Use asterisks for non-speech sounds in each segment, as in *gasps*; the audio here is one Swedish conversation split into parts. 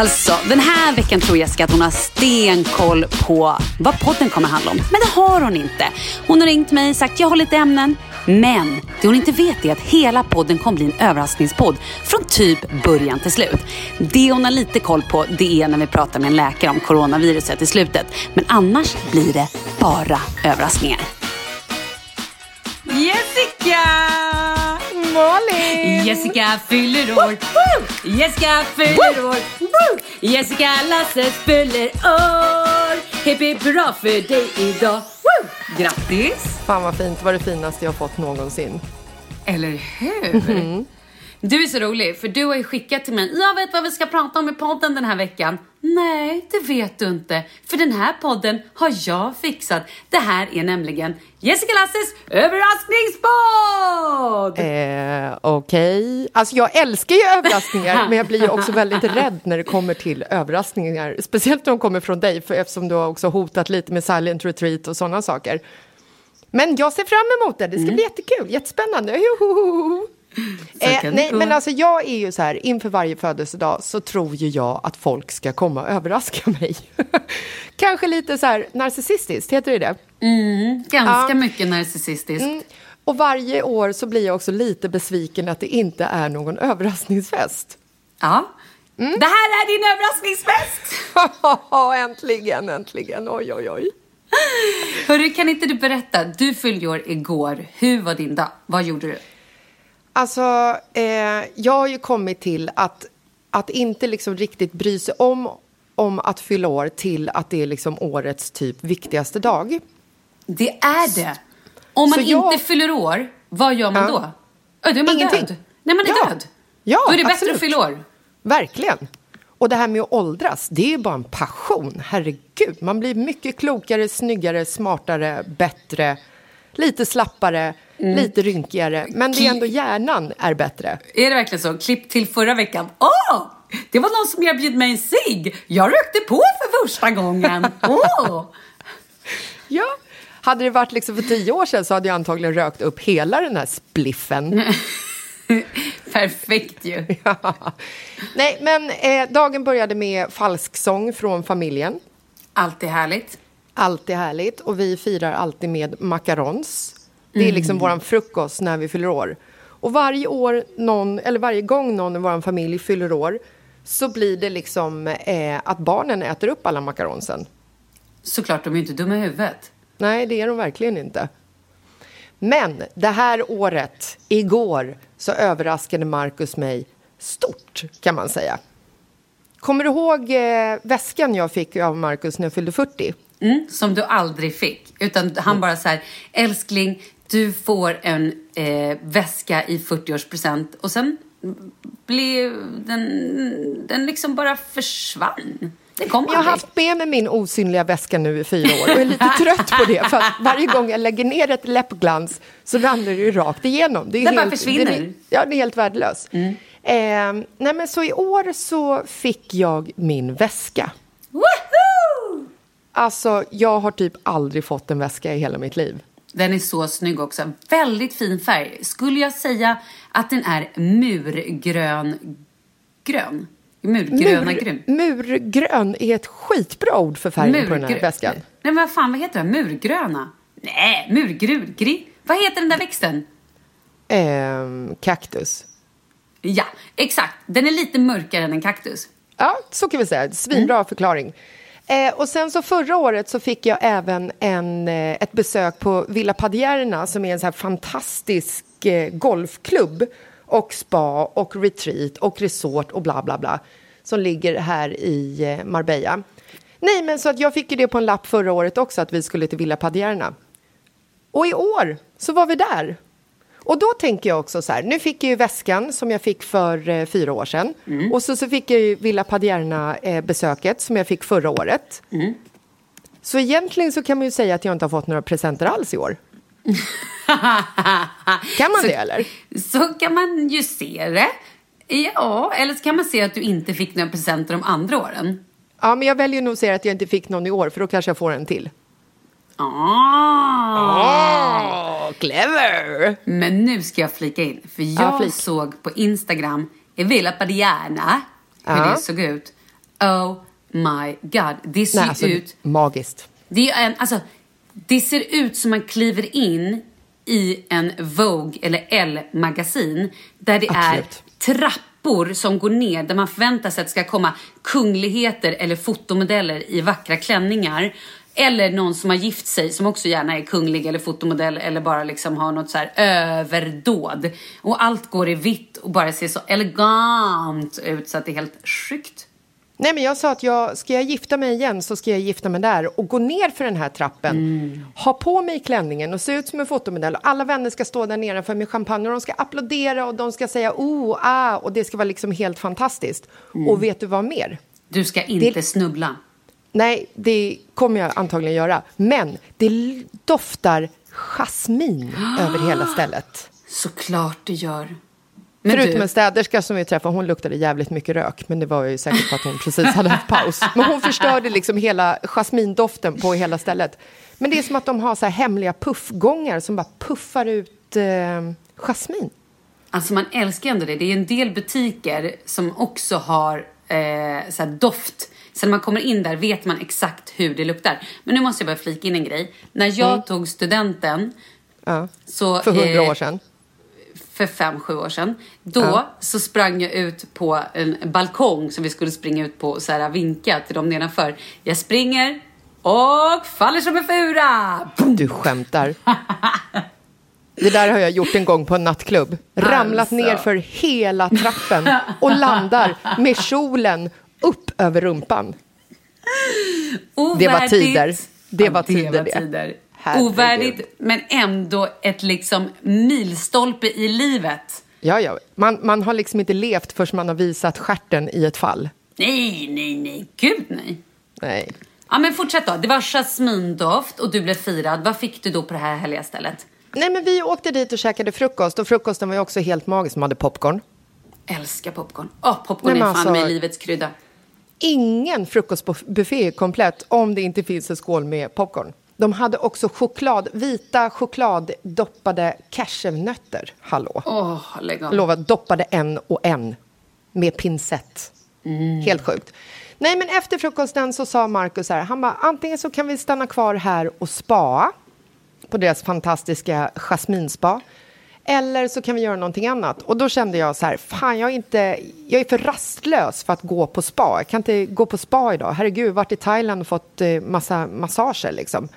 Alltså, den här veckan tror Jessica att hon har stenkoll på vad podden kommer handla om. Men det har hon inte. Hon har ringt mig och sagt jag har lite ämnen. Men det hon inte vet är att hela podden kommer bli en överraskningspodd från typ början till slut. Det hon har lite koll på det är när vi pratar med en läkare om coronaviruset i slutet. Men annars blir det bara överraskningar. Jessica! Malin! Jessica fyller år. Jessica fyller år. Jessica Lasses fyller år. Hipp hipp hurra för dig idag. Grattis! Fan vad fint, det var det finaste jag fått någonsin. Eller hur? Du är så rolig, för du har ju skickat till mig. Jag vet vad vi ska prata om i podden den här veckan. Nej, det vet du inte. För den här podden har jag fixat. Det här är nämligen Jessica Lasses överraskningspodd! Eh, Okej. Alltså jag älskar ju överraskningar, *laughs* men jag blir ju också väldigt rädd när det kommer till överraskningar. Speciellt när de kommer från dig, för eftersom du har också hotat lite med silent retreat och sådana saker. Men jag ser fram emot det. Det ska bli jättekul, jättespännande. Joho! Eh, nej, men alltså jag är ju så här, inför varje födelsedag så tror ju jag att folk ska komma och överraska *laughs* mig. Kanske lite så här narcissistiskt, heter det det? Ganska Ja. mycket narcissistisk. Mm. Och varje år så blir jag också lite besviken att det inte är någon överraskningsfest. Ja. Mm. Det här är din överraskningsfest! *laughs* äntligen, äntligen. Oj, oj, oj. Hörru, kan inte du berätta? Du fyllde år igår. Hur var din dag? Vad gjorde du? Alltså, eh, jag har ju kommit till att, att inte liksom riktigt bry sig om, om att fylla år till att det är liksom årets typ viktigaste dag. Det är det. Om man Så jag- inte fyller år, vad gör man Ja. då? Ö, Då är man Ingenting. död. Nej, man är Ja. död. Ja, Då är det bättre absolut. att fylla år. Verkligen. Och det här med att åldras, det är ju bara en passion. Herregud, man blir mycket klokare, snyggare, smartare, bättre, lite slappare, lite rynkigare. Men det är ändå hjärnan är bättre. Är det verkligen så? Klipp till förra veckan. Åh! Det var någon som erbjöd mig en cigg. Jag rökte på för första gången. *laughs* Åh! Ja. Hade det varit liksom för tio år sedan så hade jag antagligen rökt upp hela den här spliffen. *laughs* Perfekt ju. *laughs* Ja. Nej, men eh, dagen började med falsksång från familjen. Alltid härligt. Alltid härligt. Och vi firar alltid med macarons. Det är liksom våran frukost när vi fyller år. Och varje år någon, eller varje gång någon i vår familj fyller år så blir det liksom eh, att barnen äter upp alla macaronsen. Såklart, de är ju inte dumma i huvudet. Nej, det är de verkligen inte. Men det här året, igår, så överraskade Marcus mig stort, kan man säga. Kommer du ihåg eh, väskan jag fick av Marcus när jag fyllde 40? Mm, som du aldrig fick. Utan han bara så här, älskling, du får en eh, väska i 40-årspresent. Och sen blev den, den liksom bara försvann. Jag har haft med mig min osynliga väska nu i fyra år och är lite trött på det. För att varje gång jag lägger ner ett läppglans så ramlar det ju rakt igenom. Det är Den bara helt, försvinner. Det är, ja, det är helt värdelöst. Eh, nej, men så i år så fick jag min väska. Woho! Alltså, jag har typ aldrig fått en väska i hela mitt liv. Den är så snygg också. Väldigt fin färg. Skulle jag säga att den är murgrön grön? Murgröna grön. murgrön är ett skitbra ord för färgen på den här väskan. Nej, men vad fan, vad heter det? Murgröna? Nej, murgrugri. Vad heter den där växten? Ehm, kaktus. Ja, exakt. Den är lite mörkare än en kaktus. Ja, så kan vi säga. Svinbra Mm. förklaring. Eh, och sen så förra året så fick jag även en, eh, ett besök på Villa Padierna som är en så här fantastisk eh, golfklubb och spa och retreat och resort och bla bla bla som ligger här i eh, Marbella. Nej, men så att jag fick ju det på en lapp förra året också att vi skulle till Villa Padierna. Och i år så var vi där. Och då tänker jag också så här, nu fick jag ju väskan som jag fick för eh, fyra år sedan. Och så, så fick jag ju Villa Padierna-besöket som jag fick förra året. Så egentligen så kan man ju säga att jag inte har fått några presenter alls i år. *laughs* Kan man Så- det eller? Så kan man ju se det. Ja, eller så kan man se att du inte fick några presenter de andra åren. Ja, men jag väljer nog att säga att jag inte fick någon i år för då kanske jag får en till. Ah. Clever! Men nu ska jag flika in. För jag Ja, såg på Instagram i Villa Padiana hur Ja. det såg ut. Oh my god. Det ser Nej, alltså, ut... magiskt. Det, är en, alltså, det ser ut som man kliver in i en Vogue eller Elle-magasin där det Absolut. är trappor som går ner där man förväntar sig att det ska komma kungligheter eller fotomodeller i vackra klänningar. Eller någon som har gift sig som också gärna är kunglig eller fotomodell eller bara liksom har något så här överdåd. Och allt går i vitt och bara ser så elegant ut så att det är helt sjukt. Nej, men jag sa att jag, ska jag gifta mig igen så ska jag gifta mig där och gå ner för den här trappen. Ha på mig klänningen och se ut som en fotomodell. Och alla vänner ska stå där nere för med champagne och de ska applådera och de ska säga oh, ah och det ska vara liksom helt fantastiskt. Och vet du vad mer? Du ska inte Det- snubbla. Nej, det kommer jag antagligen göra. Men det doftar jasmin över hela *gasps* stället. Såklart det gör. Men Förutom du, en städerska som vi träffade, hon luktade jävligt mycket rök. Men det var ju säkert för att hon precis hade haft paus. *laughs* Men hon förstörde liksom hela jasmindoften på hela stället. Men det är som att de har så här hemliga puffgångar som bara puffar ut eh, jasmin. alltså man älskar ändå det. Det är en del butiker som också har eh, så doft Så när man kommer in där vet man exakt hur det luktar. Men nu måste jag bara flika in en grej. När jag tog studenten, Ja. så, För hundra eh, år sedan. för fem, sju år sedan. Då Ja. så sprang jag ut på en balkong som vi skulle springa ut på och så här vinka till dem nedanför. Jag springer och faller som en fura! Boom! Du skämtar. *laughs* Det där har jag gjort en gång på en nattklubb. Ramlat Alltså. ner för hela trappen och landar med kjolen upp över rumpan. Det var Ovärdigt. tider. Det var Ja, tider var det. tider. Herregud. Ovärdigt, men ändå ett liksom milstolpe i livet. Ja, ja. Man, man har liksom inte levt förrän man har visat stjärten i ett fall. Nej, nej, nej. Gud, nej. Nej. Ja, men fortsätt då. Det var jasmindoft och du blev firad. Vad fick du då på det här härliga stället? Nej, men vi åkte dit och käkade frukost och frukosten var ju också helt magisk. De hade popcorn. Älskar popcorn. Åh, popcorn Nej, är fan alltså- med livets krydda. Ingen frukostbuffé är komplett om det inte finns en skål med popcorn. De hade också choklad, vita chokladdoppade cashewnötter. Hallå. Av. Lova, doppade en och en med pincett. Helt sjukt. Nej, men efter frukosten så sa Markus här, han bara, antingen så kan vi stanna kvar här och spa på deras fantastiska jasminspa. Eller så kan vi göra någonting annat. Och då kände jag så här, fan jag är, inte, jag är för rastlös för att gå på spa. Jag kan inte gå på spa idag. Herregud, varit i Thailand och fått eh, massa massager liksom.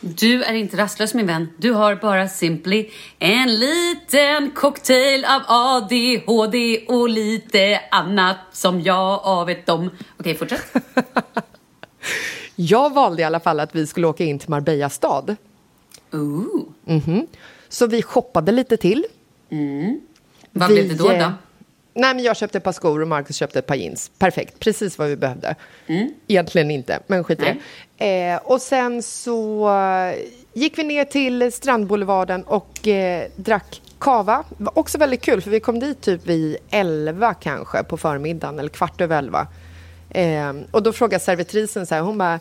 Du är inte rastlös min vän. Du har bara simply en liten cocktail av ADHD och lite annat som jag vet om. Okej, fortsätt. *laughs* Jag valde i alla fall att vi skulle åka in till Marbella stad. Ooh. Så vi shoppade lite till. Vad Vi, blev det då? eh, då? Nej, men jag köpte ett par skor och Marcus köpte ett par jeans. Perfekt, precis vad vi behövde. Egentligen inte, men skit i det. Eh, och sen så eh, gick vi ner till Strandboulevarden och eh, drack kava. Det var också väldigt kul, för vi kom dit typ vid elva kanske på förmiddagen, eller kvart över elva. Eh, och då frågade servitrisen så här, hon bara,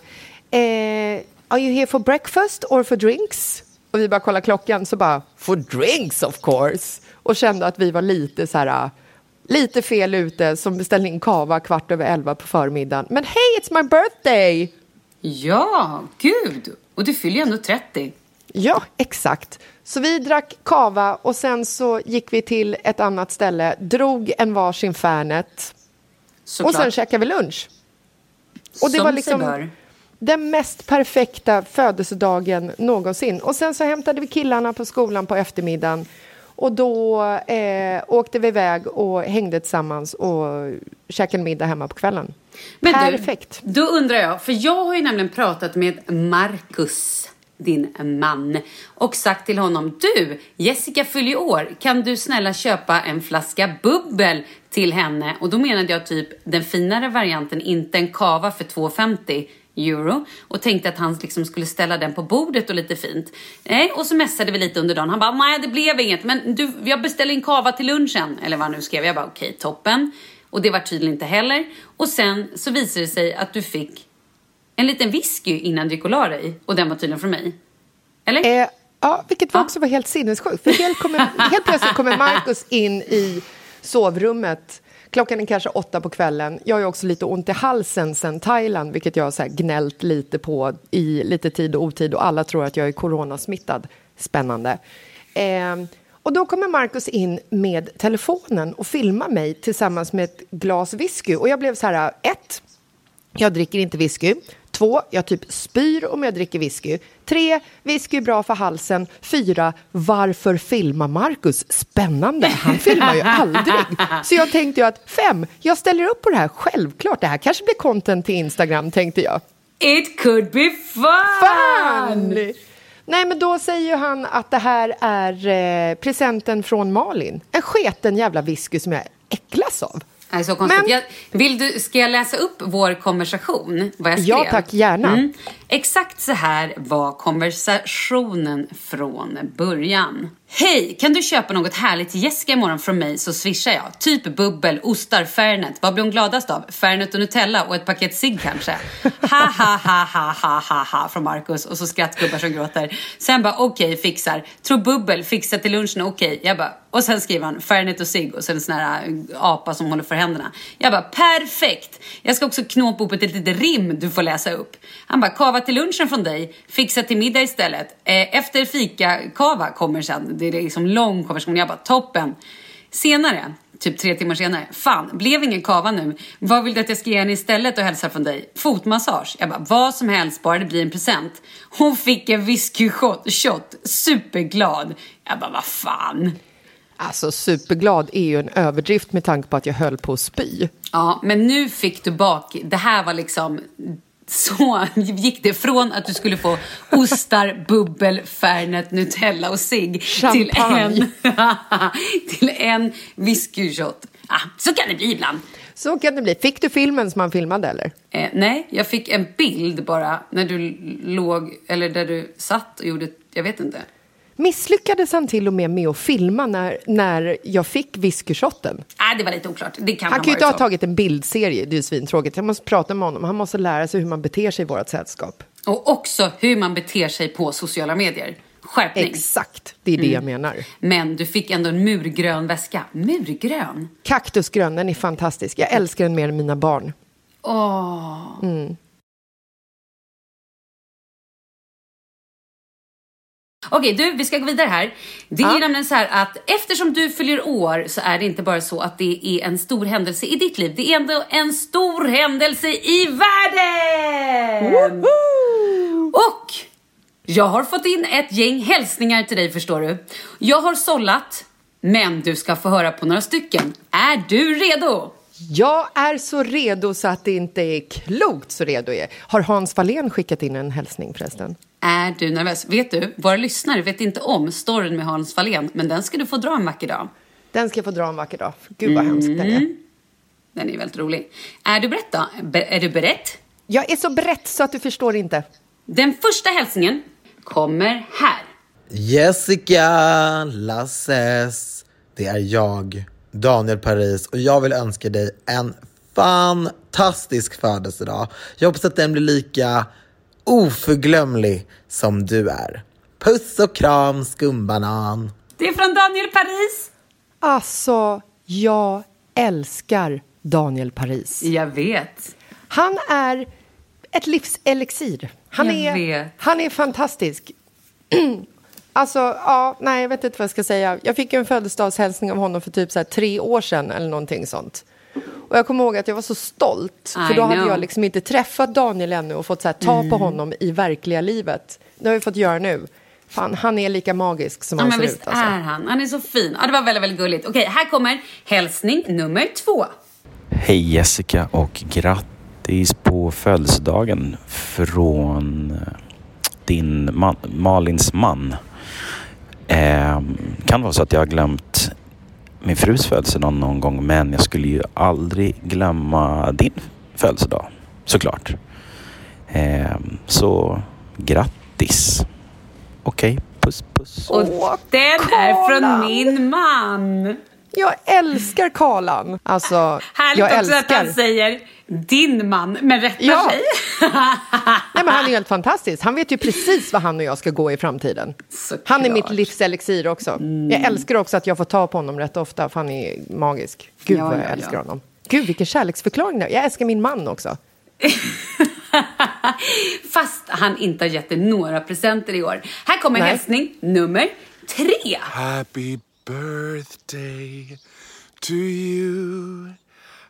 eh, are you here for breakfast or for drinks? Och vi bara kollade klockan, så bara, for drinks of course. Och kände att vi var lite så här, lite fel ute som beställde in kava kvart över elva på förmiddagen. Men hej, it's my birthday! Ja, gud. Och du fyller ju ändå 30. Ja, exakt. Så vi drack kava och sen så gick vi till ett annat ställe, drog en varsin Fernet Såklart. och sen käkade vi lunch. Och det Som var sig liksom bör. Den mest perfekta födelsedagen någonsin. Och sen så hämtade vi killarna på skolan på eftermiddagen och då eh, åkte vi iväg och hängde tillsammans och käkade middag hemma på kvällen. Men Perfekt. Du, då undrar jag, för jag har ju nämligen pratat med Marcus, din man, och sagt till honom, du, Jessica fyller år, kan du snälla köpa en flaska bubbel till henne? Och då menade jag typ den finare varianten, inte en kava för 2,50 euro och tänkte att han liksom skulle ställa den på bordet och lite fint. Nej, och så mässade vi lite under dagen. Han bara, nej det blev inget, men du, jag beställer en kava till lunchen. Eller vad han nu skrev. Jag bara, okej, toppen. Och det var tydligen inte heller. Och sen så visade det sig att du fick en liten whisky innan du gick och la dig. Och den var tydligen från mig. Eller? Eh, ja, vilket var också var helt sinnessjukt. För helt, kommer, *laughs* helt plötsligt kommer Markus in i sovrummet. Klockan är kanske åtta på kvällen. Jag har också lite ont i halsen sen Thailand, vilket jag har så här gnällt lite på i lite tid och otid. Och alla tror att jag är coronasmittad. Spännande. Eh, och då kommer Markus in med telefonen och filmar mig tillsammans med ett glas whisky. Och jag blev så här, äh, ett, jag dricker inte whisky. Två, jag typ spyr om jag dricker whisky. Tre, whisky är bra för halsen. Fyra, varför filmar Marcus? Spännande, han filmar ju *laughs* aldrig. Så jag tänkte ju att fem, jag ställer upp på det här självklart. Det här kanske blir content till Instagram, tänkte jag. It could be fun! Fan! Nej, men då säger ju han att det här är eh, presenten från Malin. En sketen jävla whisky som jag äcklas av. Nej, så konstigt. Men- Jag, vill du, ska jag läsa upp vår konversation? Vad jag skrev? Ja, tack, gärna. Mm. Exakt så här var konversationen från början. Hej, kan du köpa något härligt till Jessica imorgon från mig så swishar jag. Typ bubbel, ostar, Fernet. Vad blir hon gladast av? Fernet och Nutella och ett paket cigg kanske? Ha, ha, ha, ha, ha, ha, ha, från Markus. Och så skrattgubbar som gråter. Sen bara, okej, fixar. Tror bubbel, fixar till lunchen, okej. Jag bara, Och sen skriver han Fernet och cigg och sen en sån här eh, apa som håller för händerna. Jag bara perfekt! Jag ska också knåpa upp ett litet rim du får läsa upp. Han bara kava till lunchen från dig, fixa till middag istället. Eh, efter fika kava kommer sen. Det är liksom lång konversation. Jag bara toppen. Senare, typ tre timmar senare. Fan, blev ingen kava nu. Vad vill du att jag ska ge henne istället och hälsa från dig? Fotmassage. Jag bara, vad som helst, bara det blir en present. Hon fick en whisky-shot, shot, superglad. Jag bara, vad fan. Alltså superglad är ju en överdrift med tanke på att jag höll på att spy. Ja, men nu fick du bak. Det här var liksom så *laughs* gick det från att du skulle få ostar, bubbel, Fernet, Nutella och cigg till en, *laughs* till en whiskyshot. Ah, så kan det bli ibland. Så kan det bli. Fick du filmen som han filmade eller? Eh, nej, jag fick en bild bara när du låg, eller där du satt och gjorde, jag vet inte. Misslyckades han till och med med att filma när, när jag fick whiskyshotten? Nej, det var lite oklart. Det kan Han ha kan ju inte ha så. tagit en bildserie, det är ju svintråkigt. Jag måste prata med honom, han måste lära sig hur man beter sig i vårt sällskap. Och också hur man beter sig på sociala medier. Skärpning. Exakt, det är det jag menar. Men du fick ändå en murgrön väska. Murgrön? Kaktusgrön, den är fantastisk. Jag älskar den mer än mina barn. Åh. Okej, du, vi ska gå vidare här. Det är Ja. nämligen så här att eftersom du fyller år så är det inte bara så att det är en stor händelse i ditt liv. Det är ändå en stor händelse i världen! Och jag har fått in ett gäng hälsningar till dig förstår du. Jag har sållat, men du ska få höra på några stycken. Är du redo? Jag är så redo så att det inte är klokt så redo jag är. Har Hans Fahlén skickat in en hälsning förresten? Är du nervös? Vet du, våra lyssnare vet inte om storyn med Hans Fahlén, men den ska du få dra en vacker dag. Den ska jag få dra en vacker dag. Gud vad hemskt den är. Den är väldigt rolig. Är du beredd då? Be- är du beredd? Jag är så brett så att du förstår inte. Den första hälsningen kommer här. Jessica Lasses, det är jag, Daniel Paris och jag vill önska dig en fantastisk födelsedag. Jag hoppas att den blir lika oförglömlig som du är. Puss och kram skumbanan. Det är från Daniel Paris. Alltså, jag älskar Daniel Paris. Jag vet. Han är ett livselixir. Han, Jag är, vet. han är fantastisk. *clears throat* Alltså, ja, nej, jag vet inte vad jag ska säga. Jag fick en födelsedagshälsning av honom för typ så här tre år sedan eller någonting sånt. Och jag kommer ihåg att jag var så stolt, för I då hade know. jag liksom inte träffat Daniel ännu och fått så här, ta på honom i verkliga livet. Det har vi fått göra nu. Fan, han är lika magisk som Ja, han men ser visst ut. Alltså. är han. Han är så fin. Ja, det var väldigt, väldigt gulligt. Okej, här kommer hälsning nummer två. Hej Jessica och grattis på födelsedagen från eh, din man, Malins man. Eh, kan vara så att jag har glömt min frus födelsedag någon gång men jag skulle ju aldrig glömma din födelsedag såklart. Eh, så grattis. Okej, puss puss. Och den är från min man. Jag älskar Karlan. Alltså, Härligt jag också att älskar. han säger din man, men rättar Ja. sig. *laughs* Nej, men han är helt fantastisk. Han vet ju precis vad han och jag ska gå i framtiden. Såklart. Han är mitt livselixir också. Jag älskar också att jag får ta på honom rätt ofta, för han är magisk. Gud Ja, vad jag ja, ja. älskar honom. Gud, vilken kärleksförklaring. Jag älskar min man också. *laughs* Fast han inte har gett dig några presenter i år. Här kommer Nej. hälsning nummer tre. Happy birthday to you.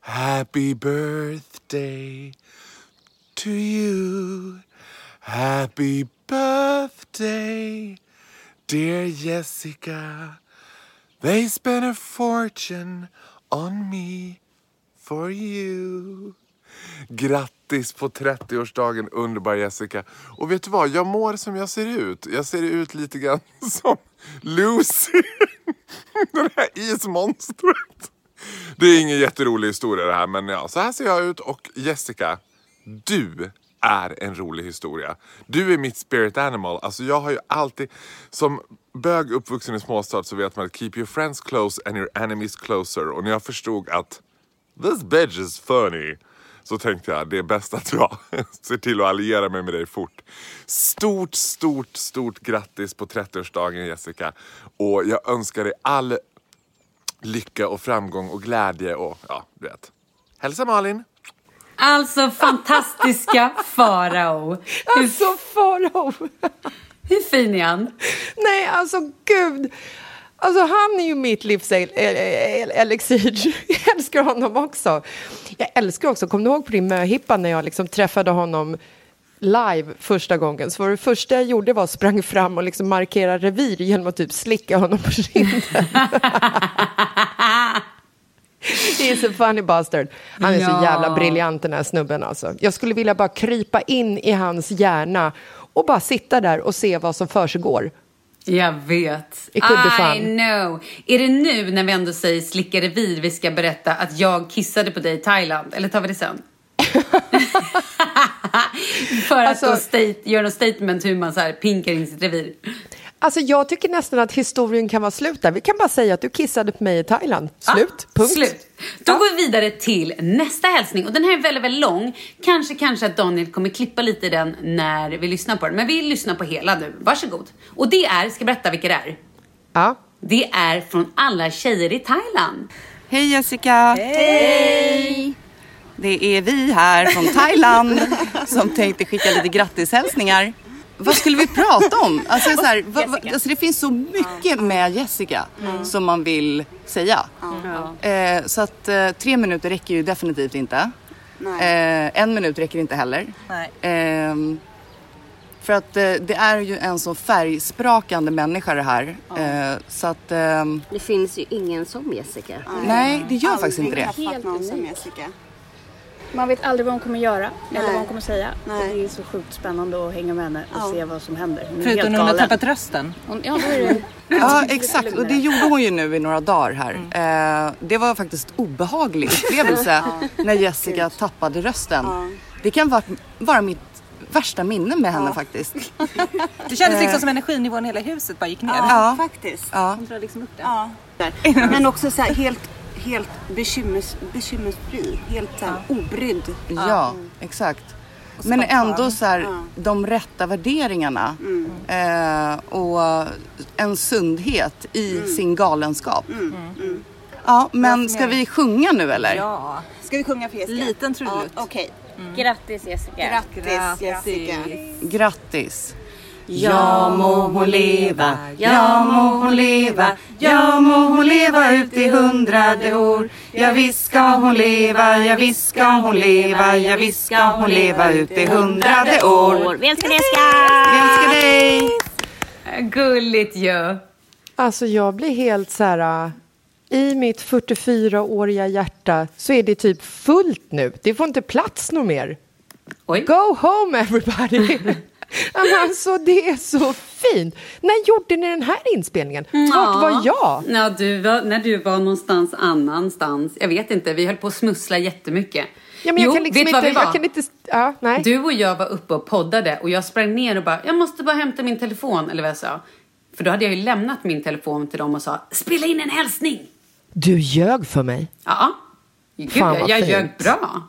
Happy birthday to you. Happy birthday, dear Jessica. They spent a fortune on me for you. Grattis på 30-årsdagen underbar Jessica. Och vet du vad, jag mår som jag ser ut. Jag ser ut lite grann *laughs* som Lucy. *laughs* Det här ismonstret. Det är ingen jätterolig historia det här men ja, så här ser jag ut och Jessica, du är en rolig historia. Du är mitt spirit animal. Alltså jag har ju alltid, som bög uppvuxen i småstad så vet man att keep your friends close and your enemies closer. Och när jag förstod att this bitch is funny så tänkte jag det är bäst att jag *laughs* ser till att alliera mig med dig fort. Stort, stort, stort grattis på 30-årsdagen Jessica. Och jag önskar dig all lycka och framgång och glädje och ja, du vet. Hälsa Malin! Alltså fantastiska *laughs* Farao. Alltså Farao! Hur fin är han? Nej, alltså gud! Alltså han är ju mitt livs el- el- elixir. Jag älskar honom också. Jag älskar också, kommer du ihåg på din möhippa när jag liksom träffade honom live första gången? Så var det första jag gjorde var att sprang fram och liksom markera revir genom att typ slicka honom på kinden. *laughs* He's a funny bastard. Han är så Ja. jävla briljant den här snubben alltså. Jag skulle vilja bara krypa in i hans hjärna och bara sitta där och se vad som försiggår. Jag vet. I know. Är det nu när vi ändå säger slicka revir vi ska berätta att jag kissade på dig i Thailand? Eller tar vi det sen? *laughs* För att Alltså- då state, göra något statement hur man så här pinkar in sitt revir. Alltså jag tycker nästan att historien kan vara slut där. Vi kan bara säga att du kissade på mig i Thailand. Slut. Punkt. Slut. Då Ja. går vi vidare till nästa hälsning. Och den här är väldigt, väldigt lång. Kanske, kanske att Daniel kommer klippa lite i den när vi lyssnar på den. Men vi lyssnar på hela nu. Varsågod. Och det är, ska jag berätta vilka det är? Ja. Det är från alla tjejer i Thailand. Hej Jessica! Hej! Det är vi här från Thailand som tänkte skicka lite grattishälsningar. Vad skulle vi prata om? Alltså, så här, va, va, alltså det finns så mycket med Jessica som man vill säga. Eh, så att eh, tre minuter räcker ju definitivt inte. Eh, en minut räcker inte heller. Ehm, för att eh, det är ju en så färgsprakande människa det här. Eh, så att... ehm, Det finns ju ingen som Jessica. Nej, det gör faktiskt inte det. Helt unik. Man vet aldrig vad hon kommer göra eller vad hon kommer säga. Och det är så sjukt spännande att hänga med henne och se vad som händer. Hon är Förutom helt när hon har tappat rösten. Hon, ja, då är det... *laughs* Ja, exakt. Och det gjorde hon ju nu i några dagar här. Eh, det var faktiskt obehaglig upplevelse när Jessica tappade rösten. Det kan vara, vara mitt värsta minne med henne faktiskt. Det kändes liksom Eh, som energinnivån i hela huset bara gick ner. Ja, faktiskt. Ja. Hon drar liksom upp det. Ja. Men också så här helt, helt bekymers, bekymmersfri. Helt så här obrydd. Ja, exakt. Och Men ändå så här, Ja. de rätta värderingarna eh, och en sundhet i sin galenskap. Ja, men ska vi sjunga nu eller? Ja. Ska vi sjunga för Jessica? Liten trudelutt. Ja, Okej. Grattis Jessica. Grattis, Jessica. Grattis! Ja må hon leva, ja må hon leva, ja må hon leva ut i hundrade år. Ja visst ska hon leva, ja visst ska hon leva, ja visst ska hon leva ut i hundrade år. Vi älskar dig Jessica! Vi älskar dig! Gulligt ju. Alltså jag blir helt så här... äh, I mitt 44-åriga hjärta så är det typ fullt nu. Det får inte plats något mer. Oj. Go home everybody! *laughs* alltså det är så fint. När gjorde ni den här inspelningen? Vart var jag? Ja, du var, när du var någonstans annanstans. Jag vet inte, vi höll på att smussla jättemycket. Ja, men jag jo, kan liksom vet du vad inte, vi var? jag kan inte... Ja, nej. Du och jag var uppe och poddade och jag sprang ner och bara, jag måste bara hämta min telefon, eller vad jag sa. För då hade jag ju lämnat min telefon till dem och sa, spela in en hälsning. Du ljög för mig. Ja, Gud, Fan, jag, jag ljög bra.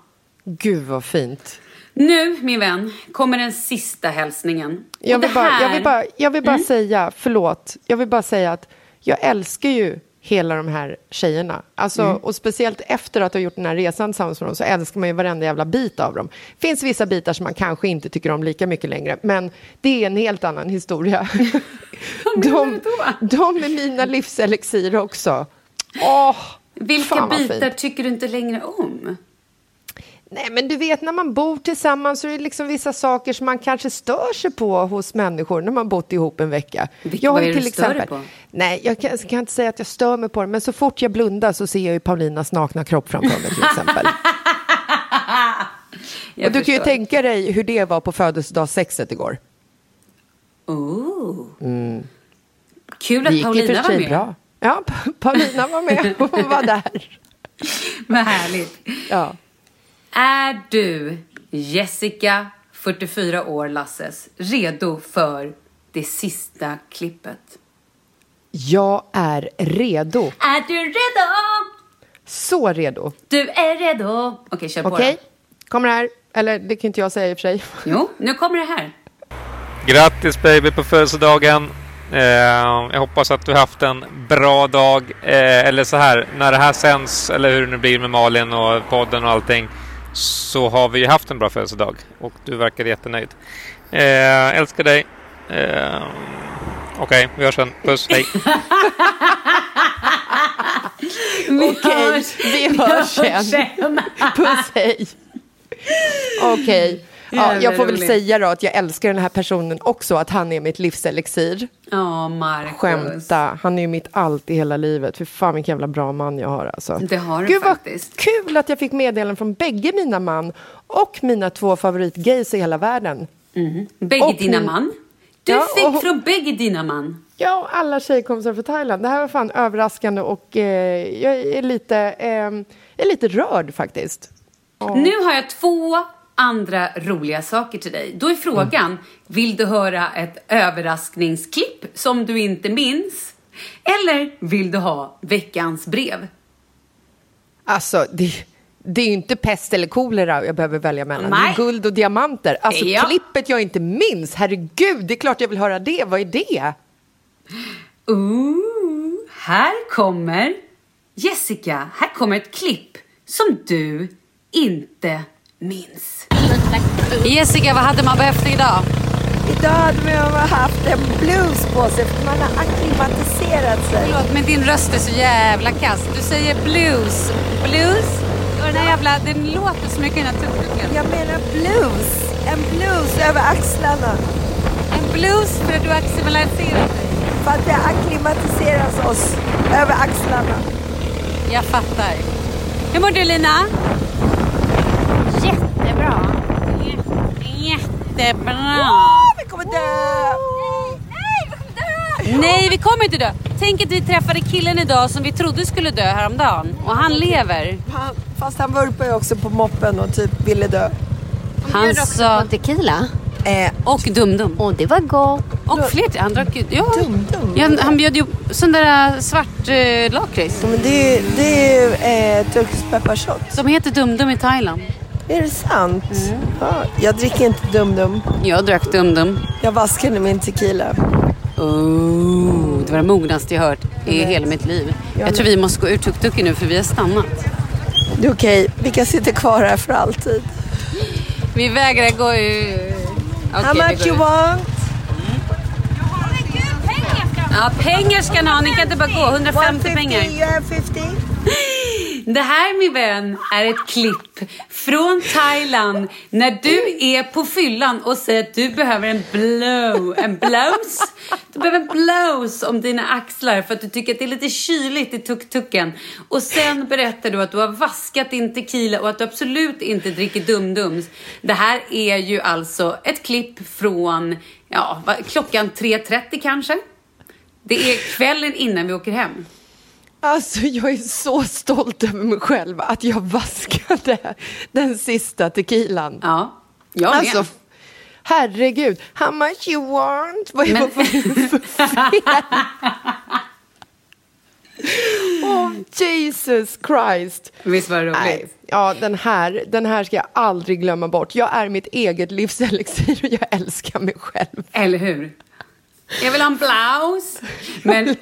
Gud vad fint. Nu, min vän, kommer den sista hälsningen. Jag vill bara, här- jag vill bara, jag vill bara Mm. säga, förlåt, jag vill bara säga att jag älskar ju hela de här tjejerna. Alltså, Mm. Och speciellt efter att ha gjort den här resan tillsammans med dem så älskar man ju varenda jävla bit av dem. Det finns vissa bitar som man kanske inte tycker om lika mycket längre, men det är en helt annan historia. *laughs* de, de är mina livselixir också. Åh, Vilka fan vad bitar fint. tycker du inte längre om? Nej, men du vet när man bor tillsammans så är det liksom vissa saker som man kanske stör sig på hos människor när man bott ihop en vecka. Vilka- har vad är det du stör dig på? Nej, jag kan, kan inte säga att jag stör mig på det, men så fort jag blundar så ser jag ju Paulinas nakna kropp framför mig till exempel. *laughs* Jag Och du kan ju förstår. tänka dig hur det var på födelsedagssexet igår. Oh. Mm. Kul att Paulina var med. bra. Ja, Pa- Paulina var med. Hon var där. Vad härligt. Ja. Är du, Jessica, 44 år, Lasses, redo för det sista klippet? Jag är redo. Är du redo? Så redo. Du är redo. Okej, kör på Okej, då. kommer här. Eller det kan inte jag säga i och för sig. Jo, nu kommer det här. Grattis baby på födelsedagen! Eh, jag hoppas att du har haft en bra dag. Eh, eller så här, när det här sänds, eller hur det nu blir med Malin och podden och allting, så har vi haft en bra födelsedag och du verkar jättenöjd. Eh, älskar dig. Eh, Okej, okay, vi hörs sen. Puss, hej. *laughs* Okej, vi hörs *laughs* sen. Puss, hej. *laughs* Okej. Okay. Ja, jag får väl säga då att jag älskar den här personen också, att han är mitt livselixir. Ja, Marcus. Skämta, han är ju mitt allt i hela livet. För fan vilken jävla bra man jag har alltså. Det har du Gud, faktiskt. Kul att jag fick meddelanden från bägge mina man och mina två favoritgays i hela världen. Mm. Bägge och dina man? Du ja, fick och... från bägge dina man? Ja, alla tjejkompisar från Thailand. Det här var fan överraskande och eh, jag är lite, eh, är lite rörd faktiskt. Och... Nu har jag två andra roliga saker till dig. Då är frågan, mm. vill du höra ett överraskningsklipp som du inte minns? Eller vill du ha veckans brev? Alltså, det, det är ju inte pest eller kolera jag behöver välja mellan. Nej. Det är guld och diamanter. Alltså ja. klippet jag inte minns, herregud, det är klart jag vill höra det. Vad är det? Ooh, här kommer Jessica, här kommer ett klipp som du inte minns. Jessica, vad hade man behövt idag? Idag hade man haft en blues på sig för man har akklimatiserat sig. Förlåt, men din röst är så jävla kass. Du säger blues. Blues? Och den här jävla, den låter så mycket i den här tuk Jag menar blues. En blues över axlarna. En blues för att du har akklimatiserat dig? För att det akklimatiseras oss över axlarna. Jag fattar. Hur mår du Lina? Jättebra. Jättebra. Oh, vi kommer dö! Nej, vi kommer dö! Nej, vi kommer inte dö. Tänk att vi träffade killen idag som vi trodde skulle dö häromdagen. Och han lever. Han, fast han vurpar ju också på moppen och typ ville dö. Han sa... tequila? Eh, och Dum-Dum. Och det var gott. Och fler. Han drack ja. Dum-Dum? Ja, han bjöd ju sån där äh, svart eh, lakrits. Ja, men det är, det är eh, turkisk pepparshot. De heter Dum-Dum i Thailand. Är det sant? Mm. Ja, jag dricker inte Dum-Dum. Jag drack Dum-Dum. Jag vaskade min tequila. Oh, det var det mognaste jag hört i hela mitt liv. Jag, jag tror vi måste gå ur tuk-tuken nu för vi har stannat. Det är okej. Okay. Vi kan sitta kvar här för alltid. Vi vägrar gå ur. Okay, How much you want? Ja, pengar ska ni ha. Ni kan inte bara gå. 150 150, pengar. You have 50. Det här min vän är ett klipp från Thailand när du är på fyllan och säger att du behöver en blow, en blows? Du behöver en blows om dina axlar för att du tycker att det är lite kyligt i tuk-tuken. Och sen berättar du att du har vaskat din tequila och att du absolut inte dricker dum-dums. Det här är ju alltså ett klipp från ja, klockan 3.30 kanske. Det är kvällen innan vi åker hem. Alltså jag är så stolt över mig själv att jag vaskade den sista tequilan. Ja, jag med. Alltså, herregud, how much you want? Vad är det för fel? *laughs* oh, Jesus Christ. Visst var det roligt? Nej, ja, den här, den här ska jag aldrig glömma bort. Jag är mitt eget livselixir och jag älskar mig själv. Eller hur? Jag vill ha en blouse. Men...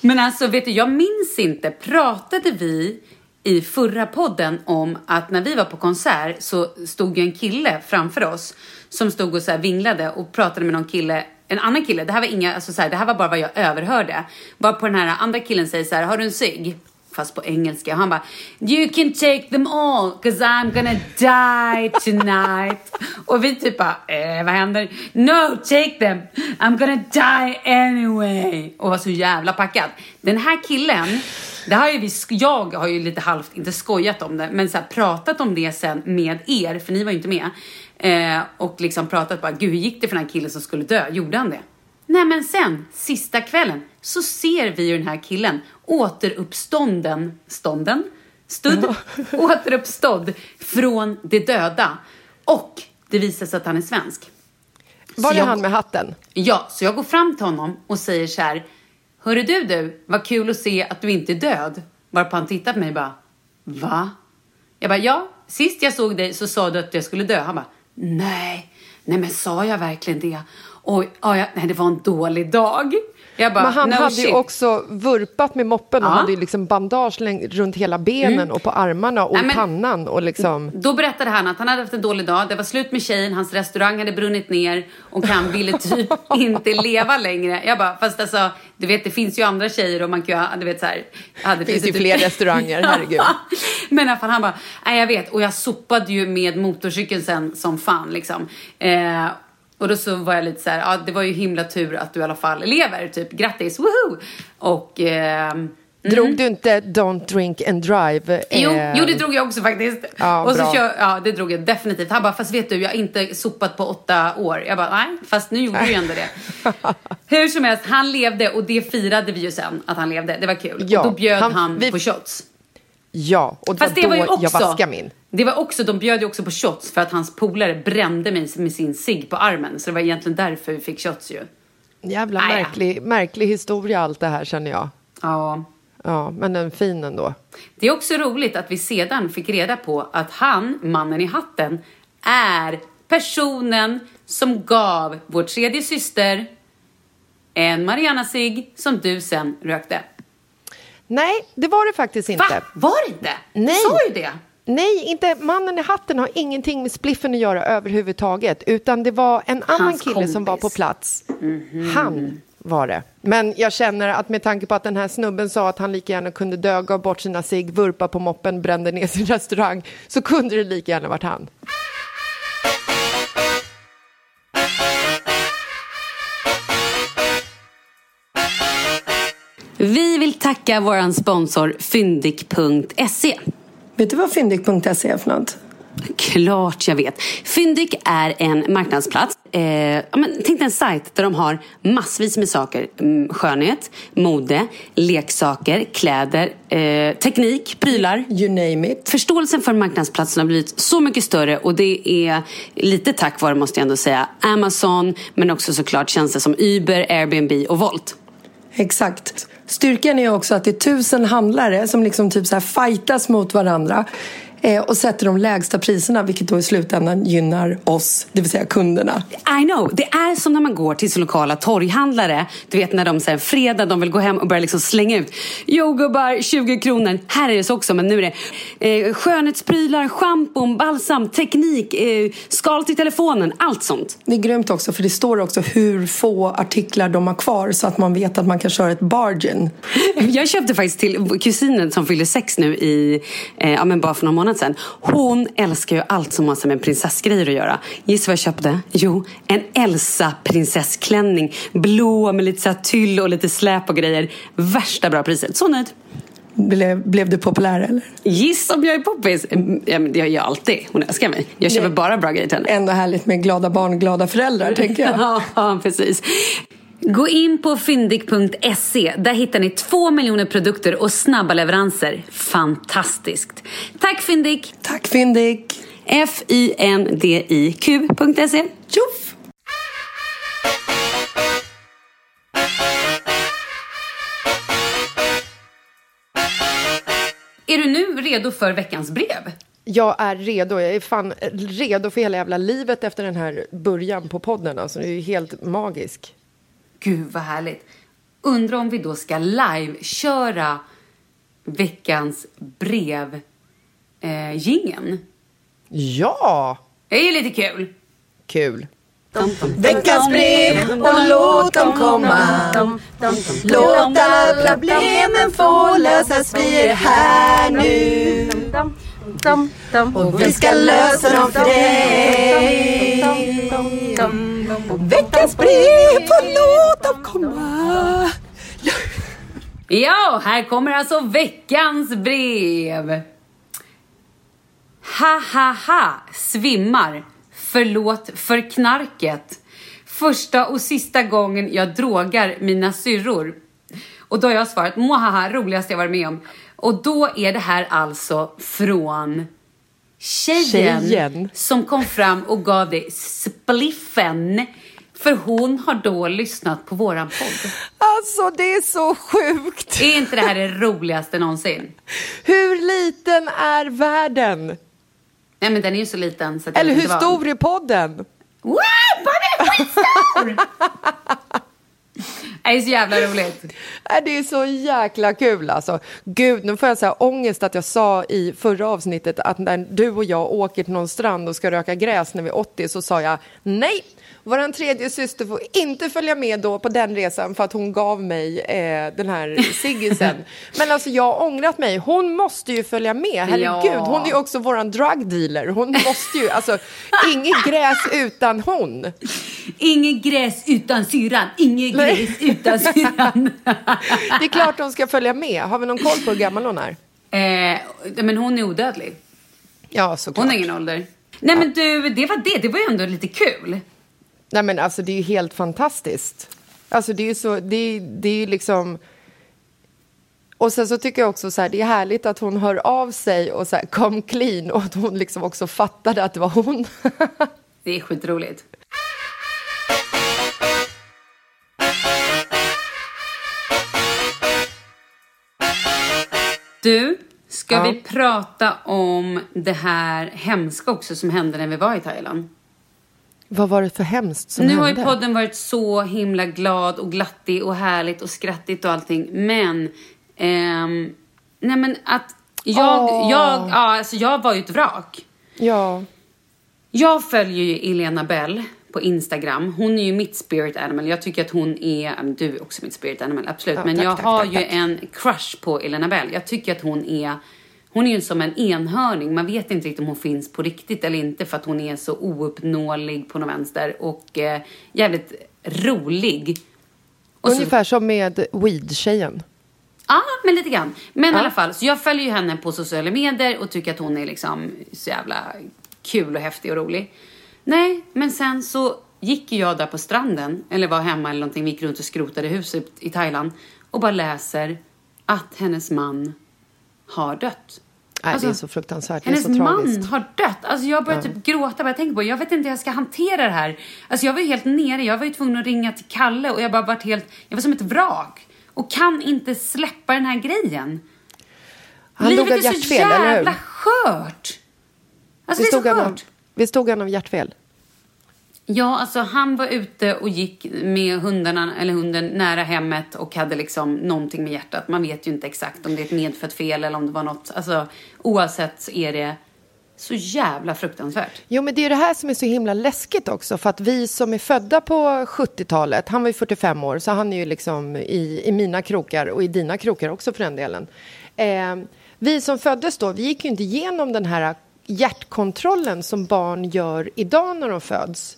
Men alltså, vet du, jag minns inte. Pratade vi i förra podden om att när vi var på konsert så stod ju en kille framför oss som stod och så vinglade och pratade med någon kille en annan kille, det här var inga, alltså så här, det här var bara vad jag överhörde. Bara på den här andra killen säger så här, har du en cigg? Fast på engelska. Han bara, you can take them all cause I'm gonna die tonight. *laughs* och vi typ bara, eh, vad händer? No, take them. I'm gonna die anyway. Och var så jävla packad. Den här killen, det har ju vi, jag har ju lite halvt, inte skojat om det, men så här, pratat om det sen med er, för ni var ju inte med. Eh, och liksom pratat bara, gud hur gick det för den här killen som skulle dö? Gjorde han det? Nej men sen, sista kvällen, så ser vi ju den här killen återuppstånden, stånden, studd, *laughs* återuppstådd från de döda. Och det visar sig att han är svensk. Var det han med hatten? Ja, så jag går fram till honom och säger så här, Hörru du du, vad kul att se att du inte är död. Varpå han tittar på mig och bara, va? Jag bara, ja, sist jag såg dig så sa du att jag skulle dö. Han bara, nej, nej men sa jag verkligen det? Oj, ja, nej, det var en dålig dag. Bara, Men han no hade shit. ju också vurpat med moppen och Ja. hade ju liksom bandage runt hela benen Mm. och på armarna och Nej, men- pannan och liksom... Då berättade han att han hade haft en dålig dag, det var slut med tjejen, hans restaurang hade brunnit ner och han ville typ *laughs* inte leva längre. Jag bara, fast alltså, du vet det finns ju andra tjejer och man kan ju, du vet så här. Hade Det finns ju typ- fler restauranger, herregud. *laughs* Men i alla fall, han bara, nej jag vet. Och jag sopade ju med motorcykeln sen som fan liksom. Eh, och då så var jag lite så här, ja det var ju himla tur att du i alla fall lever, typ grattis, woho! Och... ehm, Drog du inte Don't drink and drive? Jo, eh, jo, det drog jag också faktiskt. Ja, och så bra. kör, ja, det drog jag definitivt. Han bara, fast vet du, jag har inte sopat på åtta år. Jag bara, nej, fast nu gjorde du ju ändå det. *laughs* Hur som helst, han levde och det firade vi ju sen, att han levde. Det var kul. Ja, och då bjöd han, han- vi- på shots. Ja, och det Fast var det då var ju också, jag vaskade min. Det var också, de bjöd ju också på shots för att hans polare brände mig med sin cigg på armen. Så det var egentligen därför vi fick shots ju. Jävla ja. märklig, märklig historia allt det här känner jag. Ja. Ja, men den fin ändå. Det är också roligt att vi sedan fick reda på att han, mannen i hatten, är personen som gav vår tredje syster en Mariana cigg som du sen rökte. Nej, det var det faktiskt inte. Va? Var det inte? Nej. Du sa ju det. Nej, inte, mannen i hatten har ingenting med spliffen att göra överhuvudtaget. Utan det var en annan Hans kille som var på plats. Han var det. Men jag känner att med tanke på att den här snubben sa att han lika gärna kunde dö, gav bort sina cigg, vurpa på moppen, brände ner sin restaurang, så kunde det lika gärna varit han. Tacka våran sponsor Fyndik.se. Vet du vad fyndik.se är för något? Klart jag vet. Fyndik är en marknadsplats. Eh, men, tänk dig en sajt där de har massvis med saker. Mm, skönhet, mode, leksaker, kläder, eh, teknik, prylar. You name it. Förståelsen för marknadsplatsen har blivit så mycket större och det är lite tack vare, måste jag ändå säga, Amazon men också såklart tjänster som Uber, Airbnb och Volt. Exakt. Styrkan är också att det är tusen handlare som liksom typ så här fightas mot varandra eh, och sätter de lägsta priserna vilket då i slutändan gynnar oss, det vill säga kunderna. I know. Det är som när man går till sin lokala torghandlare. Du vet när de säger fredag, de vill gå hem och börja liksom slänga ut. Jo gubbar, 20 kronor. Här är det så också, men nu är det eh, skönhetsprylar, schampon, balsam, teknik, eh, skal till telefonen, allt sånt. Det är grymt också för det står också hur få artiklar de har kvar så att man vet att man kan köra ett bargain. Jag köpte faktiskt till kusinen som fyller sex nu i, eh, ja men bara för någon månad sedan. Hon älskar ju allt som har med prinsessgrejer att göra. Gissa vad jag köpte? Jo, en Elsa prinsessklänning. Blå med lite så tyll och lite släp och grejer. Värsta bra priset. Så nöjd. Blev, blev du populär eller? Gissa om jag är poppis? Mm, Ja, men det gör jag alltid. Hon älskar mig. Jag köper bara bra grejer till henne. Ändå härligt med glada barn, glada föräldrar tänker jag. *laughs* Ja, precis. Gå in på fyndik.se. Där hittar ni två miljoner produkter och snabba leveranser. Fantastiskt. Tack Fyndik! Tack Fyndik! F-Y-N-D-I-Q.se. Tjoff! Är du nu redo för veckans brev? Jag är redo. Jag är fan redo för hela jävla livet efter den här början på podden. Alltså, det är ju helt magisk. Gud vad härligt. Undrar om vi då ska live-köra veckans brev eh, jingeln. Ja! Det är ju lite kul. Kul. Veckans brev och låt dem komma. Låt alla problemen få lösas, vi är här nu. Och vi ska lösa dem för dig. Veckans brev låt dem komma. Ja, här kommer alltså veckans brev. Ha ha ha, svimmar. Förlåt för knarket. Första och sista gången jag drogar mina syrror. Och då har jag svarat, mohaha, roligaste jag varit med om. Och då är det här alltså från tjejen, Tjejen. som kom fram och gav dig spliffen. För hon har då lyssnat på våran podd. Alltså, det är så sjukt! Är inte det här det roligaste någonsin? Hur liten är världen? Nej men den är ju så liten så Eller hur stor är podden? Wow, Bobby! skitstor! *laughs* Det är så jävla roligt. Nej, Det är så jäkla kul alltså. Gud, nu får jag så här ångest att jag sa i förra avsnittet att när du och jag åker till någon strand och ska röka gräs när vi är 80 så sa jag nej, vår tredje syster får inte följa med då på den resan för att hon gav mig eh, den här ciggisen. *laughs* Men alltså jag har ångrat mig. Hon måste ju följa med. Herregud, Ja. hon är ju också våran drug dealer. Hon måste ju, alltså inget gräs utan hon. Inget gräs utan syran, inget gräs utan syran. *laughs* Det är klart hon ska följa med. Har vi någon koll på hur gammal hon är? Eh, men hon är odödlig. Ja, såklart. Hon har ingen ålder. Nej men du, det var det. Det var ju ändå lite kul. Nej men alltså det är ju helt fantastiskt. Alltså det är ju så, det det är ju liksom... Och sen så tycker jag också så här, det är härligt att hon hör av sig och så här, kom clean och att hon liksom också fattade att det var hon. *laughs* Det är skitroligt. Du, ska Ja. vi prata om det här hemska också som hände när vi var i Thailand? Vad var det för hemskt som nu har hände? ju podden varit så himla glad och glattig och härligt och skrattigt och allting. Men, ehm, nej men att jag, Åh. jag, ja, alltså jag var ju ett vrak. Ja. Jag följer ju Elena Bell på Instagram. Hon är ju mitt spirit animal. Jag tycker att hon är, du är också mitt spirit animal, absolut. Ja, men tack, jag tack, har tack, ju en crush på Elena Bell. Jag tycker att hon är, hon är ju som en enhörning. Man vet inte riktigt om hon finns på riktigt eller inte för att hon är så ouppnåelig på något vänster och eh, jävligt rolig. Och så- Ungefär som med weed-tjejen. Ja, men lite grann. Men i Ja. alla fall, så jag följer ju henne på sociala medier och tycker att hon är liksom så jävla kul och häftig och rolig. Nej, men sen så gick jag där på stranden, eller var hemma eller någonting, vi gick runt och skrotade huset i Thailand och bara läser att hennes man har dött. Nej, Alltså, det är så fruktansvärt. Det är Hennes så tragiskt. man har dött. Alltså jag började Ja. typ gråta bara jag tänker på Jag vet inte hur jag ska hantera det här. Alltså jag var ju helt nere. Jag var ju tvungen att ringa till Kalle och jag bara varit helt... Jag var som ett vrak. Och kan inte släppa den här grejen. Han dog av Livet är så hjärtfel, eller hur? jävla skört. Alltså Visst det är dog så han av- skört. Visst dog han av hjärtfel? Ja, alltså han var ute och gick med hundarna, eller hunden nära hemmet och hade liksom någonting med hjärtat. Man vet ju inte exakt om det är ett medfött fel eller om det var något. Alltså oavsett så är det så jävla fruktansvärt. Jo, men det är det här som är så himla läskigt också. För att vi som är födda på 70-talet, han var ju 45 år, så han är ju liksom i, i mina krokar och i dina krokar också för den delen. Eh, vi som föddes då, vi gick ju inte igenom den här hjärtkontrollen som barn gör idag när de föds.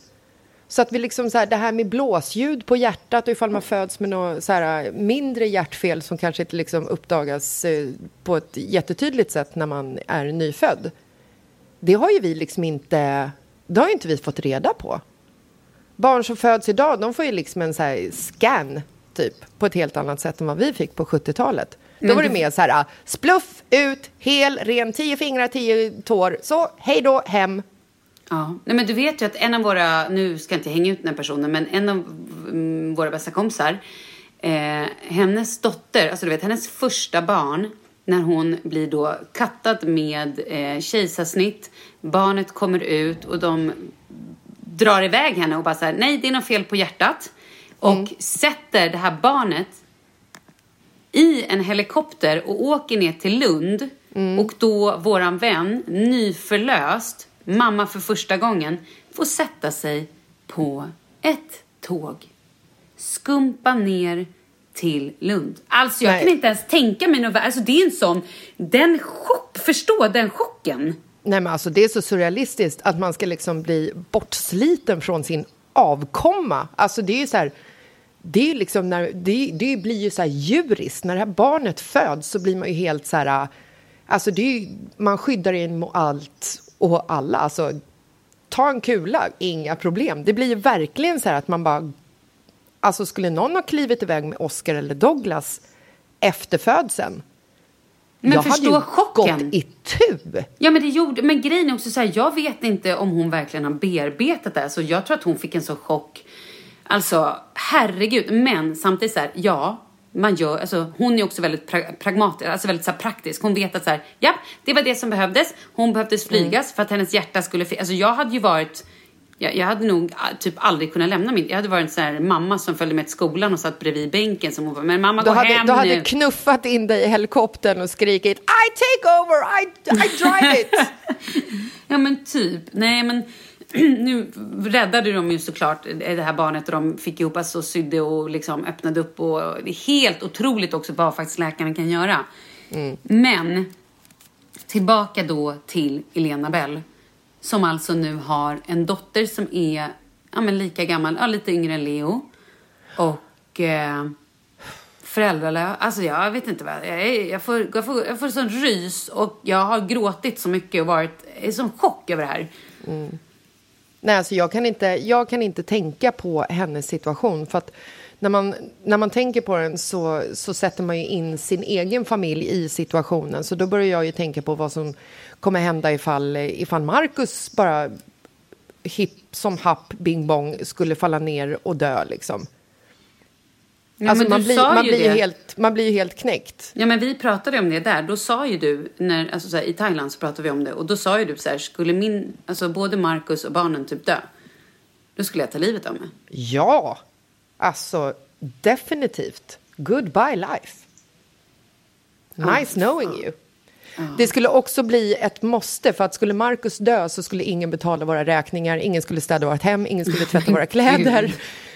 Så att vi liksom så här, det här med blåsljud på hjärtat och ifall man föds med något så här mindre hjärtfel som kanske inte liksom uppdagas eh, på ett jättetydligt sätt när man är nyfödd. Det har ju vi liksom inte, det har ju inte vi fått reda på. Barn som föds idag, de får ju liksom en så här scan typ på ett helt annat sätt än vad vi fick på 70-talet. Då var det mer så här, ah, spluff, ut, hel, ren, tio fingrar, tio tår, så, hej då, hem. Ja, nej men du vet ju att en av våra, nu ska jag inte hänga ut den här personen, men en av mm, våra bästa kompisar, eh, hennes dotter, alltså du vet hennes första barn, när hon blir då kattad med eh, kejsarsnitt, barnet kommer ut och de drar iväg henne och bara så här, nej det är något fel på hjärtat. Och sätter det här barnet i en helikopter och åker ner till Lund. Och då våran vän, nyförlöst, mamma för första gången, får sätta sig på ett tåg. Skumpa ner till Lund. Alltså jag Nej. kan inte ens tänka mig något. Alltså det är en sån, den chock, förstå den chocken. Nej men alltså det är så surrealistiskt att man ska liksom bli bortsliten från sin avkomma. Alltså det är ju så här, det är liksom när, det, det blir ju så här djuriskt. När det här barnet föds så blir man ju helt så här, alltså det är ju, man skyddar in mot allt och alla. Alltså ta en kula, inga problem. Det blir ju verkligen så här att man bara, alltså skulle någon ha klivit iväg med Oscar eller Douglas efter födseln, Men jag förstå hade ju chocken. gått i tu. Ja men det gjorde, men grejen är också så här, jag vet inte om hon verkligen har bearbetat det här, så jag tror att hon fick en sån chock. Alltså, herregud. Men samtidigt så här, ja, man gör, alltså hon är också väldigt pra- pragmatisk, alltså väldigt så praktisk. Hon vet att så här, ja, det var det som behövdes. Hon behövdes flygas för att hennes hjärta skulle, alltså jag hade ju varit, Jag, jag hade nog ah, typ aldrig kunnat lämna min... Jag hade varit en sån här mamma som följde med till skolan och satt bredvid bänken som hon var, men mamma Du gå hade, hem du nu. hade knuffat in dig i helikoptern och skrikit I take over, I, I drive it! *laughs* Ja men typ. Nej men *clears throat* nu räddade de ju såklart det här barnet och de fick ihop alltså, sydde och liksom öppnade upp och det är helt otroligt också vad faktiskt läkaren kan göra. Men tillbaka då till Elena Bell som alltså nu har en dotter som är ja, men lika gammal, ja, lite yngre än Leo och eh, föräldralös. Alltså jag vet inte vad, jag, är, jag, får, jag, får, jag får sån rys och jag har gråtit så mycket och varit i sån chock över det här. Nej, alltså jag kan, inte, jag kan inte tänka på hennes situation. För att när man, när man tänker på den så, så sätter man ju in sin egen familj i situationen. Så då börjar jag ju tänka på vad som kommer hända ifall, ifall Marcus bara hipp som happ bing bong skulle falla ner och dö liksom. Ja, alltså man blir, man, blir det. helt, man blir ju helt knäckt. Ja, men vi pratade om det där. Då sa ju du, när, alltså så här, i Thailand så pratade vi om det. Och då sa ju du så här, skulle min, alltså både Marcus och barnen typ dö, då skulle jag ta livet av mig. Ja, alltså definitivt. Goodbye life. Nice knowing you. Det skulle också bli ett måste, för att skulle Marcus dö så skulle ingen betala våra räkningar, ingen skulle städa vårt hem, ingen skulle tvätta våra *laughs* kläder.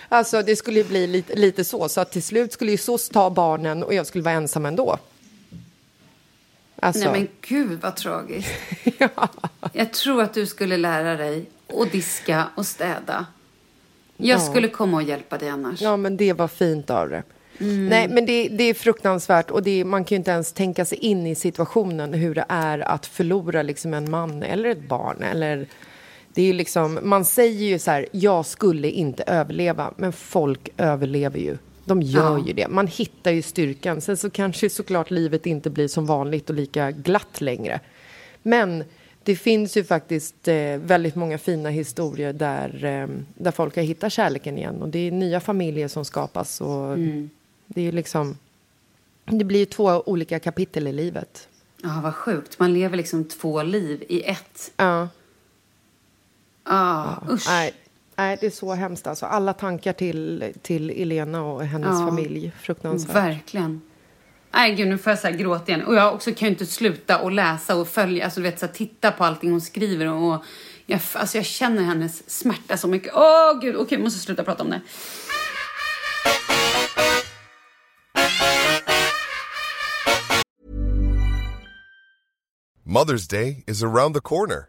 Alltså det skulle bli lite, lite så, så att till slut skulle ju SOS ta barnen och jag skulle vara ensam ändå. Alltså, Nej men gud vad tragiskt. *laughs* Jag tror att du skulle lära dig att diska och städa. Jag Ja. skulle komma och hjälpa dig annars. Ja, men det var fint av det. Mm. Nej, men det, det är fruktansvärt och det, man kan ju inte ens tänka sig in i situationen hur det är att förlora liksom en man eller ett barn. Eller, det är liksom, man säger ju så här, jag skulle inte överleva, men folk överlever ju. De gör ju det. Man hittar ju styrkan. Sen så kanske såklart livet inte blir som vanligt och lika glatt längre. Men det finns ju faktiskt eh, väldigt många fina historier där, eh, där folk har hittat kärleken igen. Och det är nya familjer som skapas. Och Mm. Det är liksom... Det blir ju två olika kapitel i livet. Ja, vad sjukt. Man lever liksom två liv i ett. Ja. Ah, usch. Nej, nej, det är så hemskt. Alltså, alla tankar till, till Elena och hennes Ja. familj. Fruktansvärt. Verkligen. Nej, gud, nu får jag så här gråta igen. Och jag också kan ju inte sluta att läsa och följa, alltså du vet, så här, titta på allting hon skriver. Och jag, alltså, jag känner hennes smärta så mycket. Åh, gud, okej, jag måste sluta prata om det. Mother's Day is around the corner.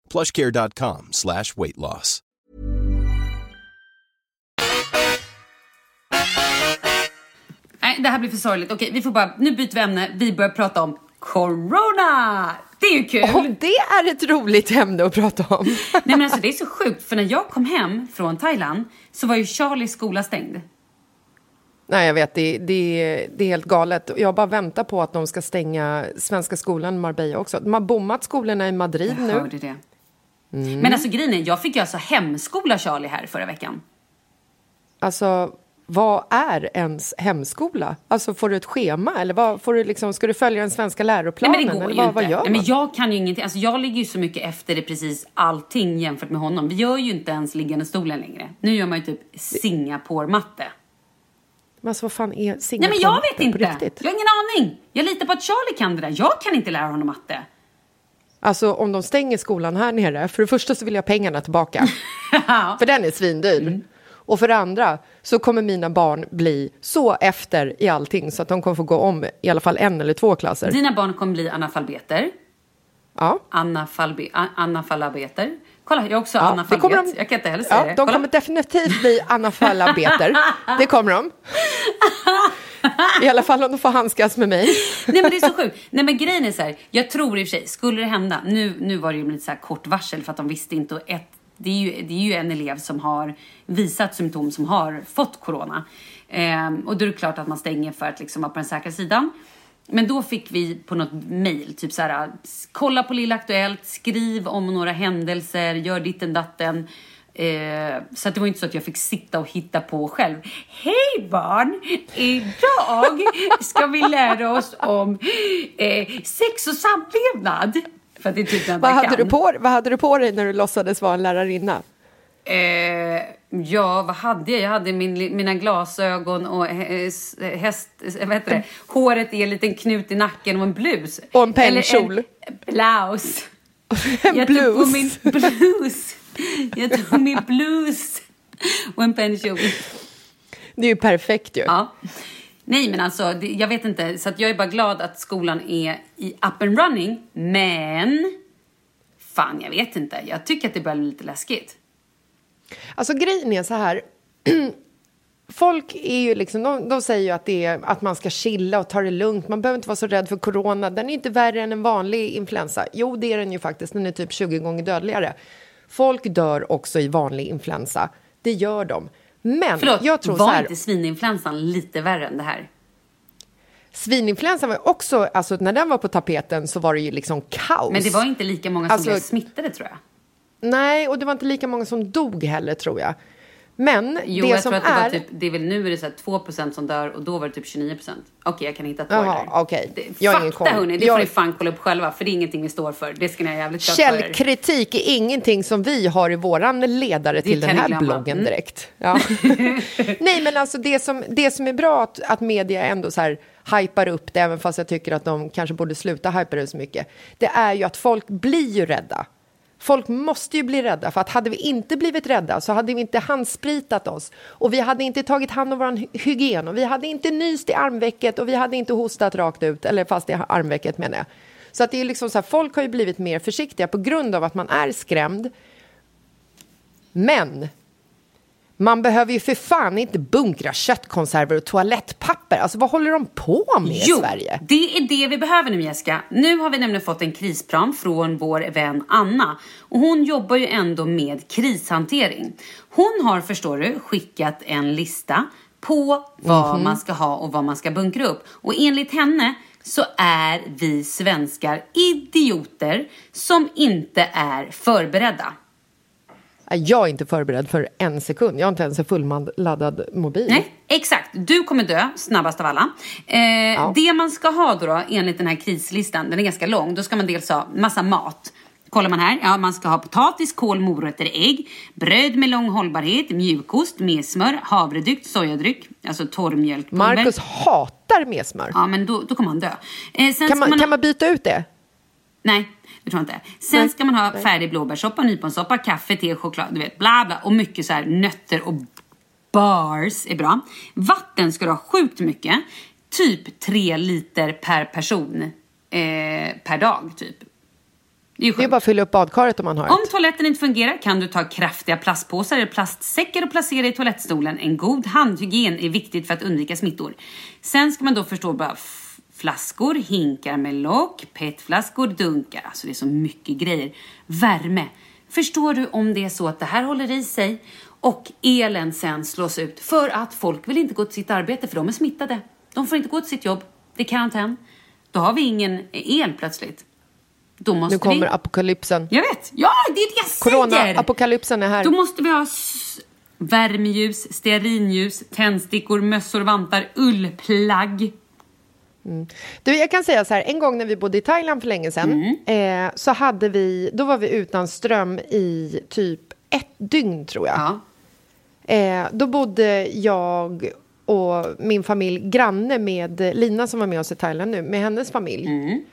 plushcare.com slash weight loss. Nej, det här blir för sorgligt. Okej, vi får bara, nu byter vi ämne. Vi börjar prata om corona. Det är ju kul. Och det är ett roligt ämne att prata om. Nej men alltså det är så sjukt, för när jag kom hem från Thailand så var ju Charlies skola stängd. Nej, jag vet. Det, det, det är helt galet. Jag bara väntar på att de ska stänga Svenska skolan i Marbella också. De har bommat skolorna i Madrid Jag nu. hörde det. Mm. Men alltså grejen är, jag fick ju alltså hemskola Charlie här förra veckan. Alltså, vad är ens hemskola? Alltså får du ett schema eller vad, får du liksom, ska du följa den svenska läroplanen? Nej, men det går eller vad, vad gör Nej, men jag kan ju ingenting. Alltså, jag ligger ju så mycket efter i precis allting jämfört med honom. Vi gör ju inte ens liggande stolen längre. Nu gör man ju typ Singapore-matte. Men alltså vad fan är Nej Singapore men jag vet inte. Jag har ingen aning. Jag litar på att Charlie kan det där. Jag kan inte lära honom matte. Alltså om de stänger skolan här nere, för det första så vill jag pengarna tillbaka. *laughs* för den är svindyr. Mm. Och för det andra så kommer mina barn bli så efter i allting så att de kommer få gå om i alla fall en eller två klasser. Dina barn kommer bli analfabeter. Ja. Analfalbe, analfabeter. Kolla, jag är också Ja, analfabet. kommer de- Jag kan inte heller säga Ja, det. de Kolla. kommer definitivt bli analfabeter. *laughs* Det kommer de. I alla fall om de får handskas med mig. Nej men det är så sjukt. Nej men grejen är så här, jag tror i och för sig, skulle det hända, nu, nu var det ju lite så här kort varsel för att de visste inte och ett, det är ju, det är ju en elev som har visat symptom som har fått corona. Ehm, och då är det klart att man stänger för att liksom vara på den säkra sidan. Men då fick vi på något mail, typ så här, kolla på Lilla Aktuellt, skriv om några händelser, gör ditten datten. Eh, så att det var inte så att jag fick sitta och hitta på själv. Hej barn! Idag ska vi lära oss om eh, sex och samlevnad. För det är typ Vad hade, kan. du på, vad hade du på dig när du låtsades vara en lärarinna? Eh, ja, vad hade jag? Jag hade min, mina glasögon och eh, häst, eh, vad heter det? håret i en liten knut i nacken och en blus. Och en pennkjol. En blouse. *laughs* En jag tog på blus. min blus. Jag tog min blus och en pennkjol. Det är ju perfekt ju. Ja. Nej, men alltså, det, jag vet inte. Så jag är bara glad att skolan är i up and running. Men, fan, jag vet inte. Jag tycker att det börjar bli lite läskigt. Alltså grejen är så här. *clears throat* Folk är ju liksom, de, de säger ju att, det är, att man ska chilla och ta det lugnt. Man behöver inte vara så rädd för corona. Den är inte värre än en vanlig influensa. Jo, det är den ju faktiskt. Den är typ 20 gånger dödligare. Folk dör också i vanlig influensa. Det gör de. Men Förlåt, jag tror var så här. inte svininfluensan lite värre än det här? Svininfluensan var också, alltså när den var på tapeten så var det ju liksom kaos. Men det var inte lika många som Alltså- blev smittade tror jag. Nej, och det var inte lika många som dog heller tror jag. Men Jo, det som att det är... var typ, det är väl nu är det så här 2% som dör och då var det typ 29%. Okej, jag kan hitta två Jaha, där. okej. Det, Jag fakta hörni, det Jag- får ni fan kolla upp själva för det är ingenting vi står för. Det ska ni ha jävligt klart. Källkritik är ingenting som vi har i våran ledare till den här bloggen Mm. direkt. *laughs* Ja. Nej, men alltså det som, det som är bra att, att media ändå så här hypar upp det, även fast jag tycker att de kanske borde sluta hypa det så mycket, det är ju att folk blir ju rädda. Folk måste ju bli rädda, för att hade vi inte blivit rädda så hade vi inte handspritat oss och vi hade inte tagit hand om vår hygien och vi hade inte nyst i armvecket och vi hade inte hostat rakt ut, eller fast i armvecket menar jag. Så att det är liksom så här, folk har ju blivit mer försiktiga på grund av att man är skrämd. Men man behöver ju för fan inte bunkra köttkonserver och toalettpapper. Alltså vad håller de på med i Jo, Sverige? det är det vi behöver nu Jessica. Nu har vi nämligen fått en krisplan från vår vän Anna. Och hon jobbar ju ändå med krishantering. Hon har, förstår du, skickat en lista på vad Mhm. man ska ha och vad man ska bunkra upp. Och enligt henne så är vi svenskar idioter som inte är förberedda. Jag är inte förberedd för en sekund. Jag har inte ens en fulladdad mobil. Nej, exakt. Du kommer dö snabbast av alla. Eh, Det man ska ha då, då, enligt den här krislistan, den är ganska lång, då ska man dels ha massa mat. Kollar man här, ja man ska ha potatis, kål, morötter, ägg, bröd med lång hållbarhet, mjukost, messmör, havredryck, sojadryck, alltså torrmjölkpulver. Marcus hatar med smör. Ja, men då, då kommer han dö. Eh, Kan man, man kan man byta ut det? Nej, det tror jag inte. Sen Nej. ska man ha Nej. färdig blåbärssoppa, nyponsoppa, kaffe, te, choklad, du vet, bla bla. Och mycket så här nötter och bars är bra. Vatten ska du ha sjukt mycket. Typ tre liter per person eh, per dag, typ. Det är Det är bara att fylla upp badkaret om man har Om ett. toaletten inte fungerar kan du ta kraftiga plastpåsar eller plastsäckar och placera i toalettstolen. En god handhygien är viktigt för att undvika smittor. Sen ska man då förstå bara flaskor, hinkar med lock, petflaskor, dunkar. Alltså det är så mycket grejer. Värme. Förstår du om det är så att det här håller i sig och elen sen slås ut för att folk vill inte gå till sitt arbete för de är smittade. De får inte gå till sitt jobb. Det är karantän. Då har vi ingen el plötsligt. Då måste Nu kommer vi... apokalypsen. Jag vet! Ja, det är det jag säger! Corona-apokalypsen är här. Då måste vi ha... Värmeljus, stearinljus, tändstickor, mössor, vantar, ullplagg. Mm. Du, jag kan säga så här, en gång när vi bodde i Thailand för länge sedan Mm. eh, så hade vi, då var vi utan ström i typ ett dygn tror jag. Eh, då bodde jag och min familj granne med Lina som var med oss i Thailand nu, med hennes familj. Mm.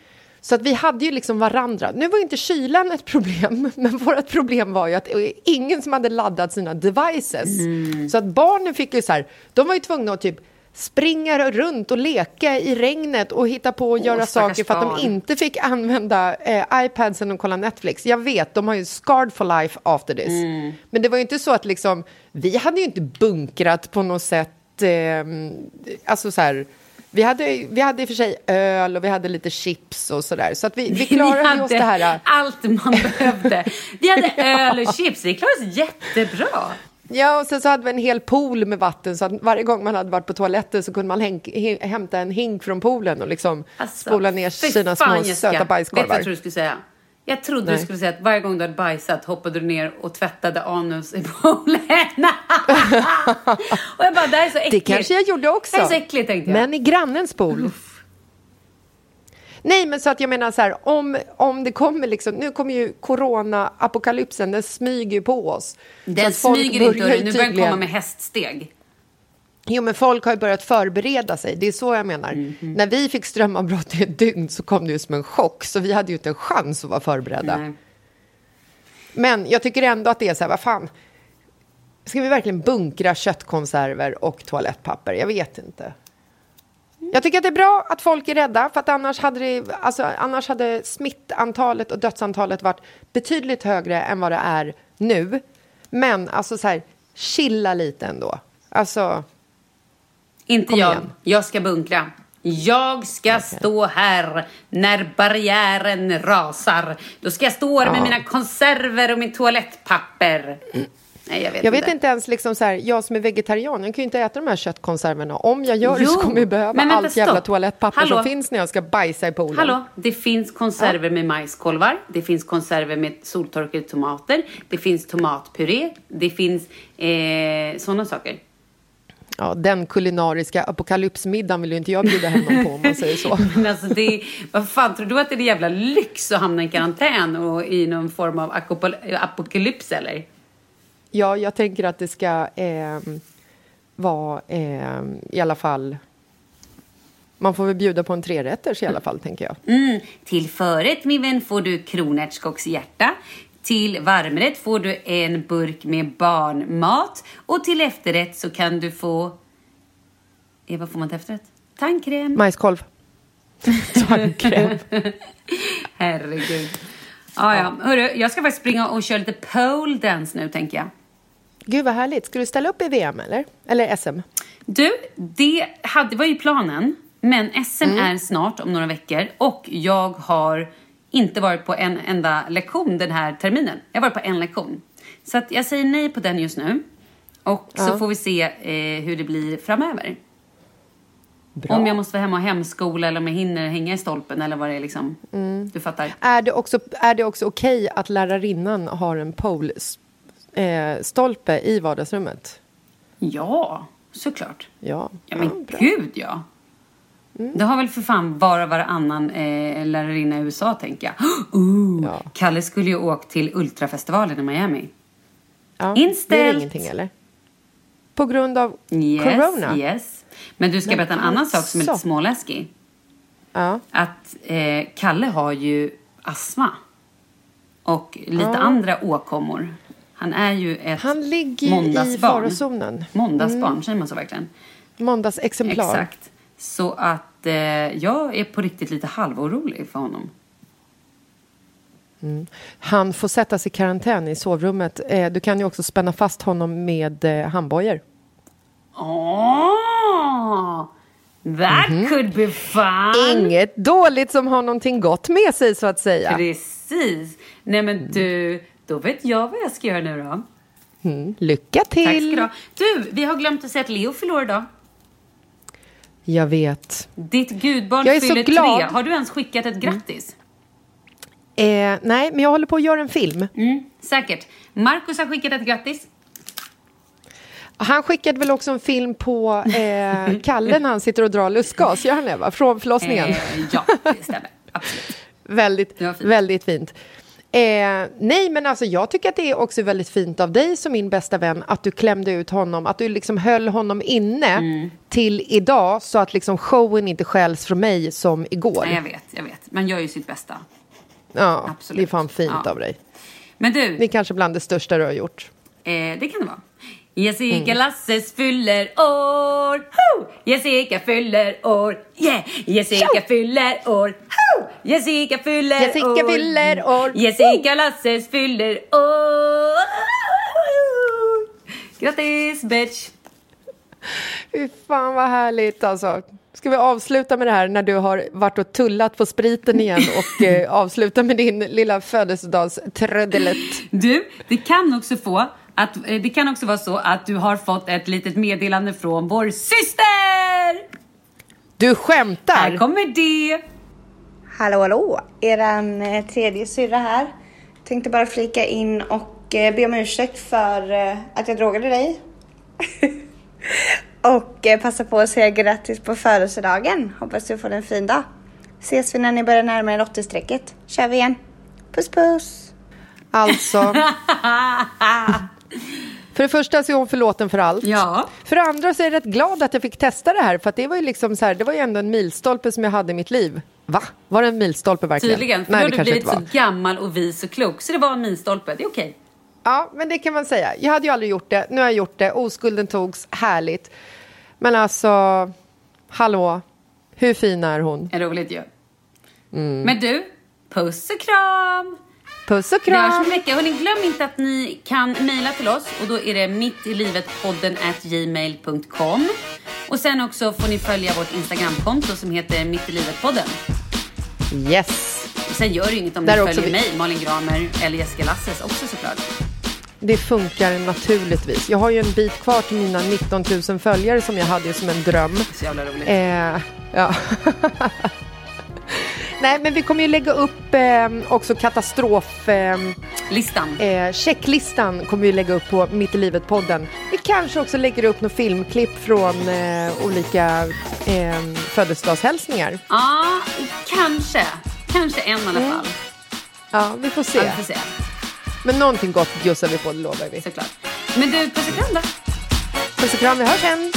Så att vi hade ju liksom varandra. Nu var inte kylan ett problem, *laughs* men vårt problem var ju att ingen som hade laddat sina devices. Mm. Så att barnen fick ju så här, de var ju tvungna att typ springa runt och leka i regnet och hitta på och göra stackars saker för att de inte fick använda eh, iPadsen och kolla Netflix. Jag vet, de har ju scarred for life after this. Mm. Men det var ju inte så att liksom, vi hade ju inte bunkrat på något sätt, eh, alltså så här, vi hade, vi hade i och för sig öl och vi hade lite chips och sådär. Så att vi, vi *laughs* klarade Ni oss det här. äh, allt man *laughs* behövde. Vi hade *laughs* öl och chips, vi klarade oss jättebra. Ja, och sen så hade vi en hel pool med vatten så att varje gång man hade varit på toaletten så kunde man hänk, he- hämta en hink från poolen och liksom spola ner Alltså, sina små Jessica. söta Vet du vad bajskorvar. jag trodde du skulle säga? Jag trodde Nej. du skulle säga att varje gång du hade bajsat hoppade du ner och tvättade anus i poolen. *laughs* och jag bara, det här är så äckligt. Det kanske jag gjorde också. Det är så äckligt tänkte jag. Men i grannens pool. Nej, men så att jag menar så här, om, om det kommer liksom, nu kommer ju corona-apokalypsen, den smyger ju på oss. Den smyger inte, nu börjar den komma med häststeg. Jo, men folk har ju börjat förbereda sig. Det är så jag menar. Mhm. När vi fick strömavbrott i ett dygn så kom det ju som en chock. Så vi hade ju inte en chans att vara förberedda. Nej. Men jag tycker ändå att det är så här, vad fan. Ska vi verkligen bunkra köttkonserver och toalettpapper? Jag vet inte. Jag tycker att det är bra att folk är rädda, för att annars hade, det, alltså, annars hade smittantalet och dödsantalet varit betydligt högre än vad det är nu. Men alltså så här, chilla lite ändå. Alltså, Inte jag. igen. Jag ska bunkra. Jag ska stå här när barriären rasar. Då ska jag stå här med Ja. mina konserver och min toalettpapper. Nej, jag vet jag inte. vet inte ens, liksom så här, jag som är vegetarian, jag kan ju inte äta de här köttkonserverna. Om jag gör det Jo, så kommer jag behöva vänta, allt jävla stopp. toalettpapper Hallå? som finns när jag ska bajsa i poolen. Hallå, det finns konserver med majskolvar, det finns konserver med soltorkade tomater, det finns tomatpuré, det finns eh, sådana saker. Ja, den kulinariska apokalypsmiddagen vill ju inte jag bjuda hem någon på om man säger så. *laughs* Men alltså det, vad fan, tror du att det är jävla lyx att hamna i karantän och i någon form av apokalyps eller? Ja, jag tänker att det ska eh, vara eh, i alla fall... Man får väl bjuda på en trerätters i alla fall, tänker jag. Mm. Till förrätt min vän får du kronärtskockshjärta. Till varmrätt får du en burk med barnmat. Och till efterrätt så kan du få... Eh, vad får man till efterrätt? Tandkräm. Majskolv. *laughs* Tandkräm. Herregud. Ah, ja. Hörru, jag ska faktiskt springa och köra lite pole dance nu, tänker jag. Gud, vad härligt. Ska du ställa upp i VM, eller? Eller SM? Du, det hade, var ju planen. Men SM Mm. är snart, om några veckor. Och jag har inte varit på en enda lektion den här terminen. Jag har varit på en lektion. Så jag säger nej på den just nu. Och så Ja. får vi se eh, hur det blir framöver. Bra. Om jag måste vara hemma och hemskola eller om jag hinner hänga i stolpen eller vad det är liksom. Mm. Du fattar. Är det också, är det också okej att lärarinnan har en pole-stolpe i vardagsrummet? Ja, såklart. Ja, Ja, men gud ja. Det har väl för fan bara varannan eh, lärarinna i USA, tänker jag. *gasps* Uh, Kalle skulle ju åkt till Ultrafestivalen i Miami. Ja, Inställt. Det ingenting, eller? På grund av Yes, corona? yes. Men du ska Men berätta en annan sak som är lite alltså. småläskig. Ja. Att eh, Kalle har ju astma. Och lite Ja. andra åkommor. Han är ju ett Han ligger ju i måndagsbarn. farozonen. Måndagsbarn, Mm. säger man så verkligen? Måndagsexemplar. Exakt. Så att eh, jag är på riktigt lite halvorolig för honom. Mm. Han får sättas i karantän i sovrummet. Eh, du kan ju också spänna fast honom med eh, handbojor. Åh! That Mhm. could be fun! Inget dåligt som har någonting gott med sig, så att säga. Precis. Nej men du, då vet jag vad jag ska göra nu då. Mm. Lycka till! Tack ska du ha. Du, vi har glömt att säga att Leo förlorar idag. Jag vet. Ditt gudbarn Jag är så fyller glad. tre. Har du ens skickat ett grattis? Eh, nej, men jag håller på att göra en film. Mm, säkert. Marcus har skickat ett grattis. Han skickade väl också en film på eh, *laughs* Kalle när han sitter och drar lustgas, gör han det? Va? Från förlossningen? Eh, ja, det stämmer. Absolut. *laughs* väldigt, väldigt fint. Eh, nej, men alltså jag tycker att det är också väldigt fint av dig som min bästa vän att du klämde ut honom, att du liksom höll honom inne Mm. till idag så att liksom showen inte stjäls från mig som igår. Nej, jag vet, jag vet. Man gör ju sitt bästa. Ja, Absolut. det är fan fint Ja. av dig. Men du, Det är kanske bland det största du har gjort. eh, det kan det vara. Jessica Mm. Lasses fyller år. Ho! Jessica fyller år. Yeah! Jessica fyller år. Ho! Jessica fyller Jessica år. fyller år. Jessica Lasses fyller år. Grattis bitch! Fy fan vad härligt alltså. Ska vi avsluta med det här när du har varit och tullat på spriten igen och eh, *laughs* avsluta med din lilla födelsedagströdelet? Du, det kan också få att, eh, det kan också vara så att du har fått ett litet meddelande från vår syster! Du skämtar? Här kommer det! Hallå hallå! Eran eh, tredje syrra här. Tänkte bara flika in och eh, be om ursäkt för att jag drogade dig. *laughs* och passa på att säga grattis på födelsedagen. Hoppas du får en fin dag. Ses vi när ni börjar närma er 80-strecket. Kör vi igen. Puss puss! Alltså... *laughs* För det första så är hon förlåten för allt. Ja. För det andra så är jag rätt glad att jag fick testa det här för att det var ju liksom så här, det var ju ändå en milstolpe som jag hade i mitt liv. Va? Var det en milstolpe verkligen? Tydligen, för Nej, då har det du blivit så gammal och vis och klok. Så det var en milstolpe, det är okej. Ja, men det kan man säga. Jag hade ju aldrig gjort det. Nu har jag gjort det. Oskulden togs. Härligt. Men alltså, hallå. Hur fin är hon? Är roligt ju. Mm. Men du, puss och kram! Puss och Vi hörs om kram! en vecka. Hörrni, glöm inte att ni kan mejla till oss och då är det mittilivetpodden at gmail.com. Och sen också får ni följa vårt Instagramkonto som heter mittilivetpodden. Yes! Sen gör det ju inget om Där ni följer vi- mig, Malin Gramer eller Jessica Lasses också såklart. Det funkar naturligtvis. Jag har ju en bit kvar till mina 19 000 följare som jag hade som en dröm. Så jävla roligt. Eh, ja. *laughs* Nej, men vi kommer ju lägga upp eh, också katastrof... Eh, Listan. Eh, checklistan kommer vi lägga upp på Mitt i livet-podden. Vi kanske också lägger upp några filmklipp från eh, olika eh, födelsedagshälsningar. Ja, kanske. Kanske en i alla Mm. fall. Ja, vi får se. Ja, vi får se. Men någonting gott bjussar vi på, det lovar vi. Såklart. Men du, puss och kram då. Puss och kram, vi hörs sen!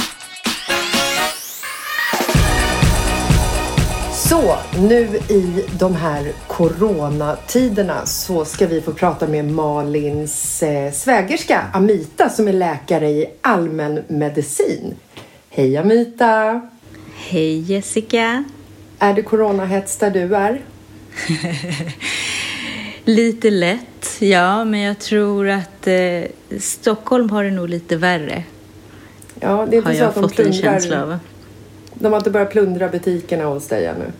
Så, nu i de här coronatiderna så ska vi få prata med Malins eh, svägerska Amita som är läkare i allmänmedicin. Hej Amita! Hej Jessica! Är det coronahets där du är? *laughs* Lite lätt, ja, men jag tror att eh, Stockholm har det nog lite värre. Ja, det är inte har så jag att de fått en plundrar. känsla av. De har inte börjat plundra butikerna hos dig ännu?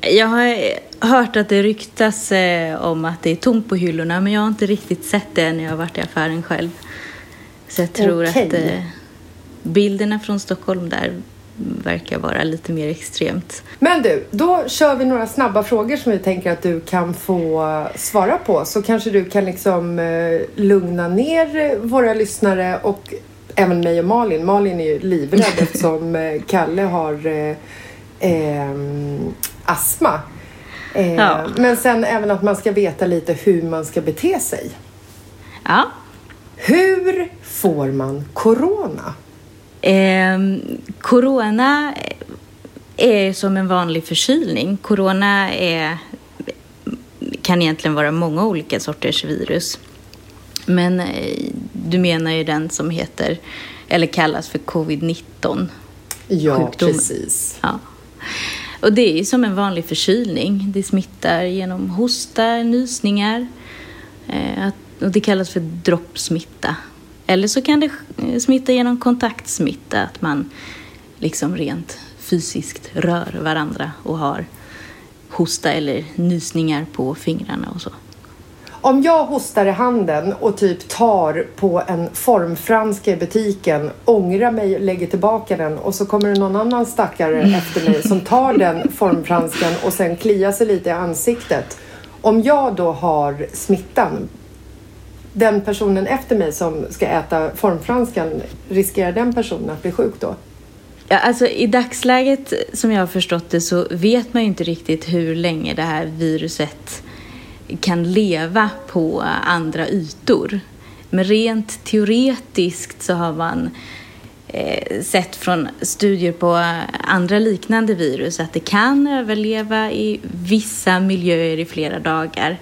Jag har hört att det ryktas eh, om att det är tomt på hyllorna, men jag har inte riktigt sett det när jag har varit i affären själv. Så jag tror Okej. att eh, bilderna från Stockholm där verkar vara lite mer extremt. Men du, då kör vi några snabba frågor som vi tänker att du kan få svara på. Så kanske du kan liksom eh, lugna ner våra lyssnare och även mig och Malin. Malin är ju livrädd *laughs* eftersom Kalle har eh, ehm, astma. Eh, Ja. Men sen även att man ska veta lite hur man ska bete sig. Ja. Hur får man corona? Ehm, corona är som en vanlig förkylning. Corona är, kan egentligen vara många olika sorters virus. Men eh, du menar ju den som heter, eller kallas för covid-19. Ja, sjukdomen. precis. Ja. Och det är ju som en vanlig förkylning. Det smittar genom hosta, nysningar. Eh, och det kallas för droppsmitta. Eller så kan det smitta genom kontaktsmitta, att man liksom rent fysiskt rör varandra och har hosta eller nysningar på fingrarna och så. Om jag hostar i handen och typ tar på en formfranska i butiken, ångrar mig, lägger tillbaka den och så kommer det någon annan stackare efter mig som tar den formfranskan och sen kliar sig lite i ansiktet. Om jag då har smittan, den personen efter mig som ska äta formfranskan, riskerar den personen att bli sjuk då? Ja, alltså I dagsläget, som jag har förstått det, så vet man ju inte riktigt hur länge det här viruset kan leva på andra ytor. Men rent teoretiskt så har man eh, sett från studier på andra liknande virus att det kan överleva i vissa miljöer i flera dagar.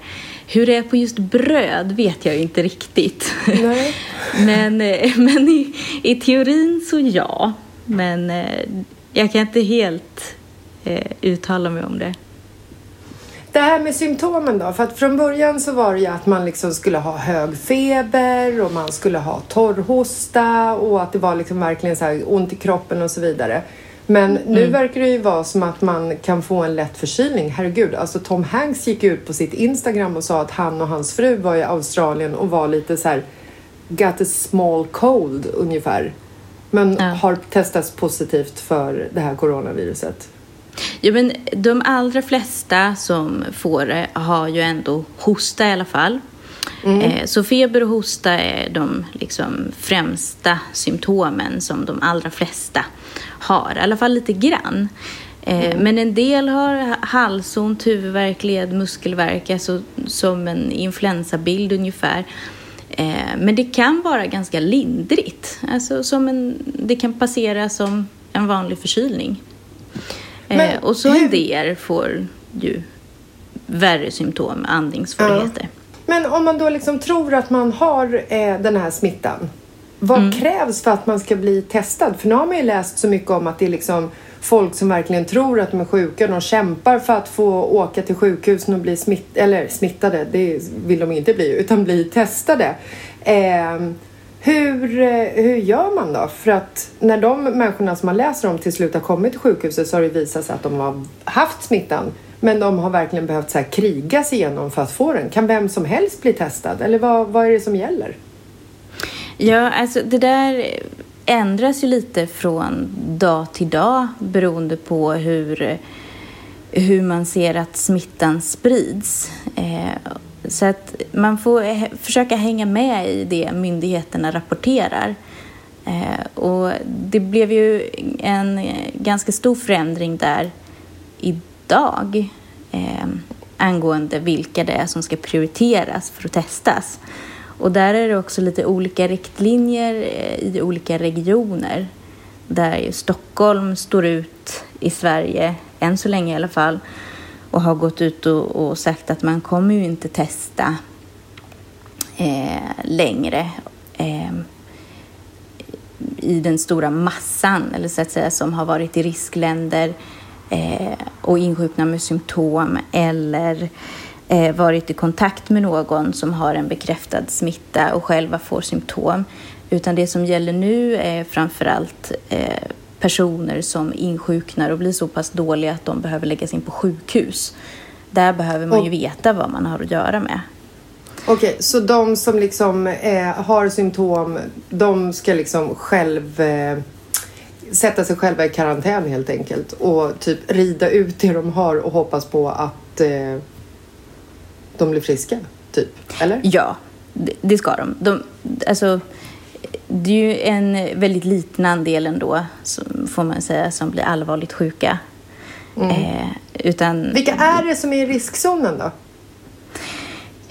Hur det är på just bröd vet jag inte riktigt. *laughs* men eh, men i, i teorin så ja. Men eh, jag kan inte helt eh, uttala mig om det. Det här med symptomen då? För att från början så var det ju att man liksom skulle ha hög feber och man skulle ha torrhosta och att det var liksom verkligen så här ont i kroppen och så vidare. Men nu Mm. verkar det ju vara som att man kan få en lätt förkylning. Herregud, alltså Tom Hanks gick ut på sitt Instagram och sa att han och hans fru var i Australien och var lite så här got a small cold ungefär. Men har testats positivt för det här coronaviruset. Ja, men de allra flesta som får det har ju ändå hosta i alla fall. Eh, Så feber och hosta är de liksom främsta symptomen som de allra flesta har, i alla fall lite grann. Eh, Men en del har halsont, huvudvärk, led, muskelvärk, alltså som en influensabild ungefär. Eh, Men det kan vara ganska lindrigt, alltså som en, det kan passera som en vanlig förkylning. Men Eh, och så en del får ju värre symptom, andningssvårigheter. Men om man då liksom tror att man har eh, den här smittan. Vad Mm. krävs för att man ska bli testad? För nu har man ju läst så mycket om att det är liksom folk som verkligen tror att de är sjuka. De kämpar för att få åka till sjukhusen och bli smitt eller smittade. Det vill de inte bli, utan bli testade. Eh, hur, eh, hur gör man då? För att när de människorna som man läser om till slut har kommit till sjukhuset så har det visat sig att de har haft smittan. Men de har verkligen behövt så här kriga sig igenom för att få den. Kan vem som helst bli testad? Eller vad, vad är det som gäller? Ja, alltså det där ändras ju lite från dag till dag beroende på hur, hur man ser att smittan sprids. Eh, så att man får försöka hänga med i det myndigheterna rapporterar. Eh, och det blev ju en ganska stor förändring där idag eh, angående vilka det är som ska prioriteras för att testas. Och där är det också lite olika riktlinjer eh, i olika regioner. Där Stockholm står ut i Sverige, än så länge i alla fall, och har gått ut och, och sagt att man kommer ju inte testa eh, längre. Eh, i den stora massan, eller så att säga, som har varit i riskländer eh, och insjuknat med symptom eller eh, varit i kontakt med någon som har en bekräftad smitta och själva får symptom. Utan det som gäller nu är framförallt eh, personer som insjuknar och blir så pass dåliga att de behöver läggas in på sjukhus. Där behöver man ju veta vad man har att göra med. Okej, så de som liksom eh, har symptom, de ska liksom själv eh, sätta sig själva i karantän helt enkelt och typ rida ut det de har och hoppas på att eh, de blir friska, typ? Eller? Ja, det, det ska de. de alltså, det är ju en väldigt liten andel ändå, som, får man säga, som blir allvarligt sjuka. Eh, utan, Vilka är det som är i riskzonen då?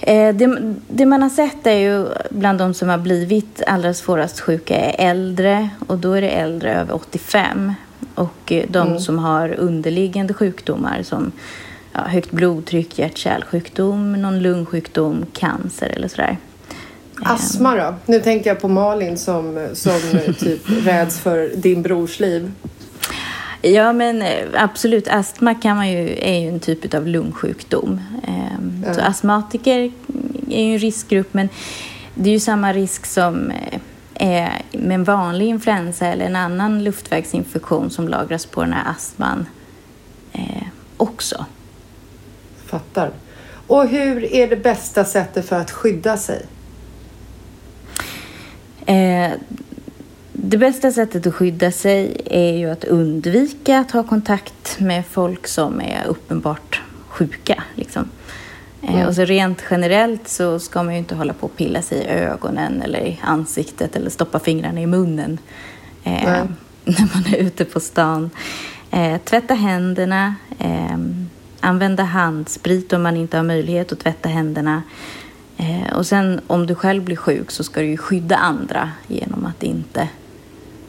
Eh, det, det man har sett är ju bland de som har blivit allra svårast sjuka är äldre och då är det äldre över 85. Och eh, de Mm. som har underliggande sjukdomar som ja, högt blodtryck, hjärt-kärlsjukdom, någon lungsjukdom, cancer eller sådär. Astma då? Nu tänker jag på Malin som, som *laughs* typ räds för din brors liv. Ja, men eh, absolut. Astma kan man ju, är ju en typ av lungsjukdom. Ehm, Så astmatiker är ju en riskgrupp, men det är ju samma risk som eh, är med en vanlig influensa eller en annan luftvägsinfektion som lagras på den här astman eh, också. Fattar. Och hur är det bästa sättet för att skydda sig? Eh, det bästa sättet att skydda sig är ju att undvika att ha kontakt med folk som är uppenbart sjuka. Liksom. Eh, Mm. Och så rent generellt så ska man ju inte hålla på och pilla sig i ögonen eller i ansiktet eller stoppa fingrarna i munnen eh, *laughs* när man är ute på stan. Eh, tvätta händerna, eh, använda handsprit om man inte har möjlighet att tvätta händerna. Eh, och sen om du själv blir sjuk så ska du ju skydda andra genom att inte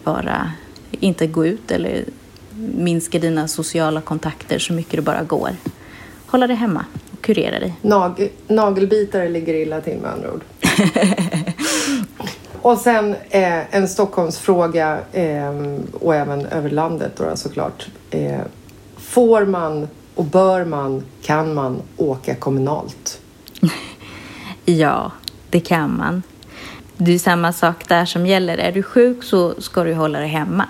vara, inte gå ut eller minska dina sociala kontakter så mycket det bara går. Hålla dig hemma och kurera dig. Nag nagelbitare ligger illa till med andra ord. och sen eh, en Stockholmsfråga eh, och även över landet då såklart. Eh, får man och bör man, kan man åka kommunalt? *laughs* Ja, det kan man. Det är samma sak där som gäller. Är du sjuk så ska du hålla dig hemma.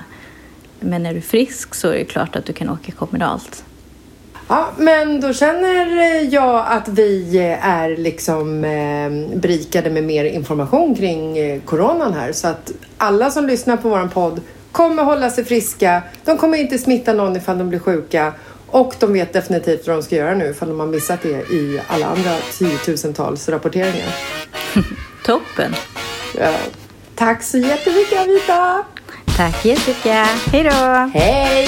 Men är du frisk så är det klart att du kan åka kommunalt. Ja, men då känner jag att vi är liksom eh, berikade med mer information kring eh, coronan här. Så att alla som lyssnar på vår podd kommer hålla sig friska. De kommer inte smitta någon ifall de blir sjuka. Och de vet definitivt vad de ska göra nu ifall de har missat det i alla andra tiotusentals rapporteringar. *laughs* Toppen! Ja. Tack så jättemycket Anita! Tack Jessica! Hej då! Hej!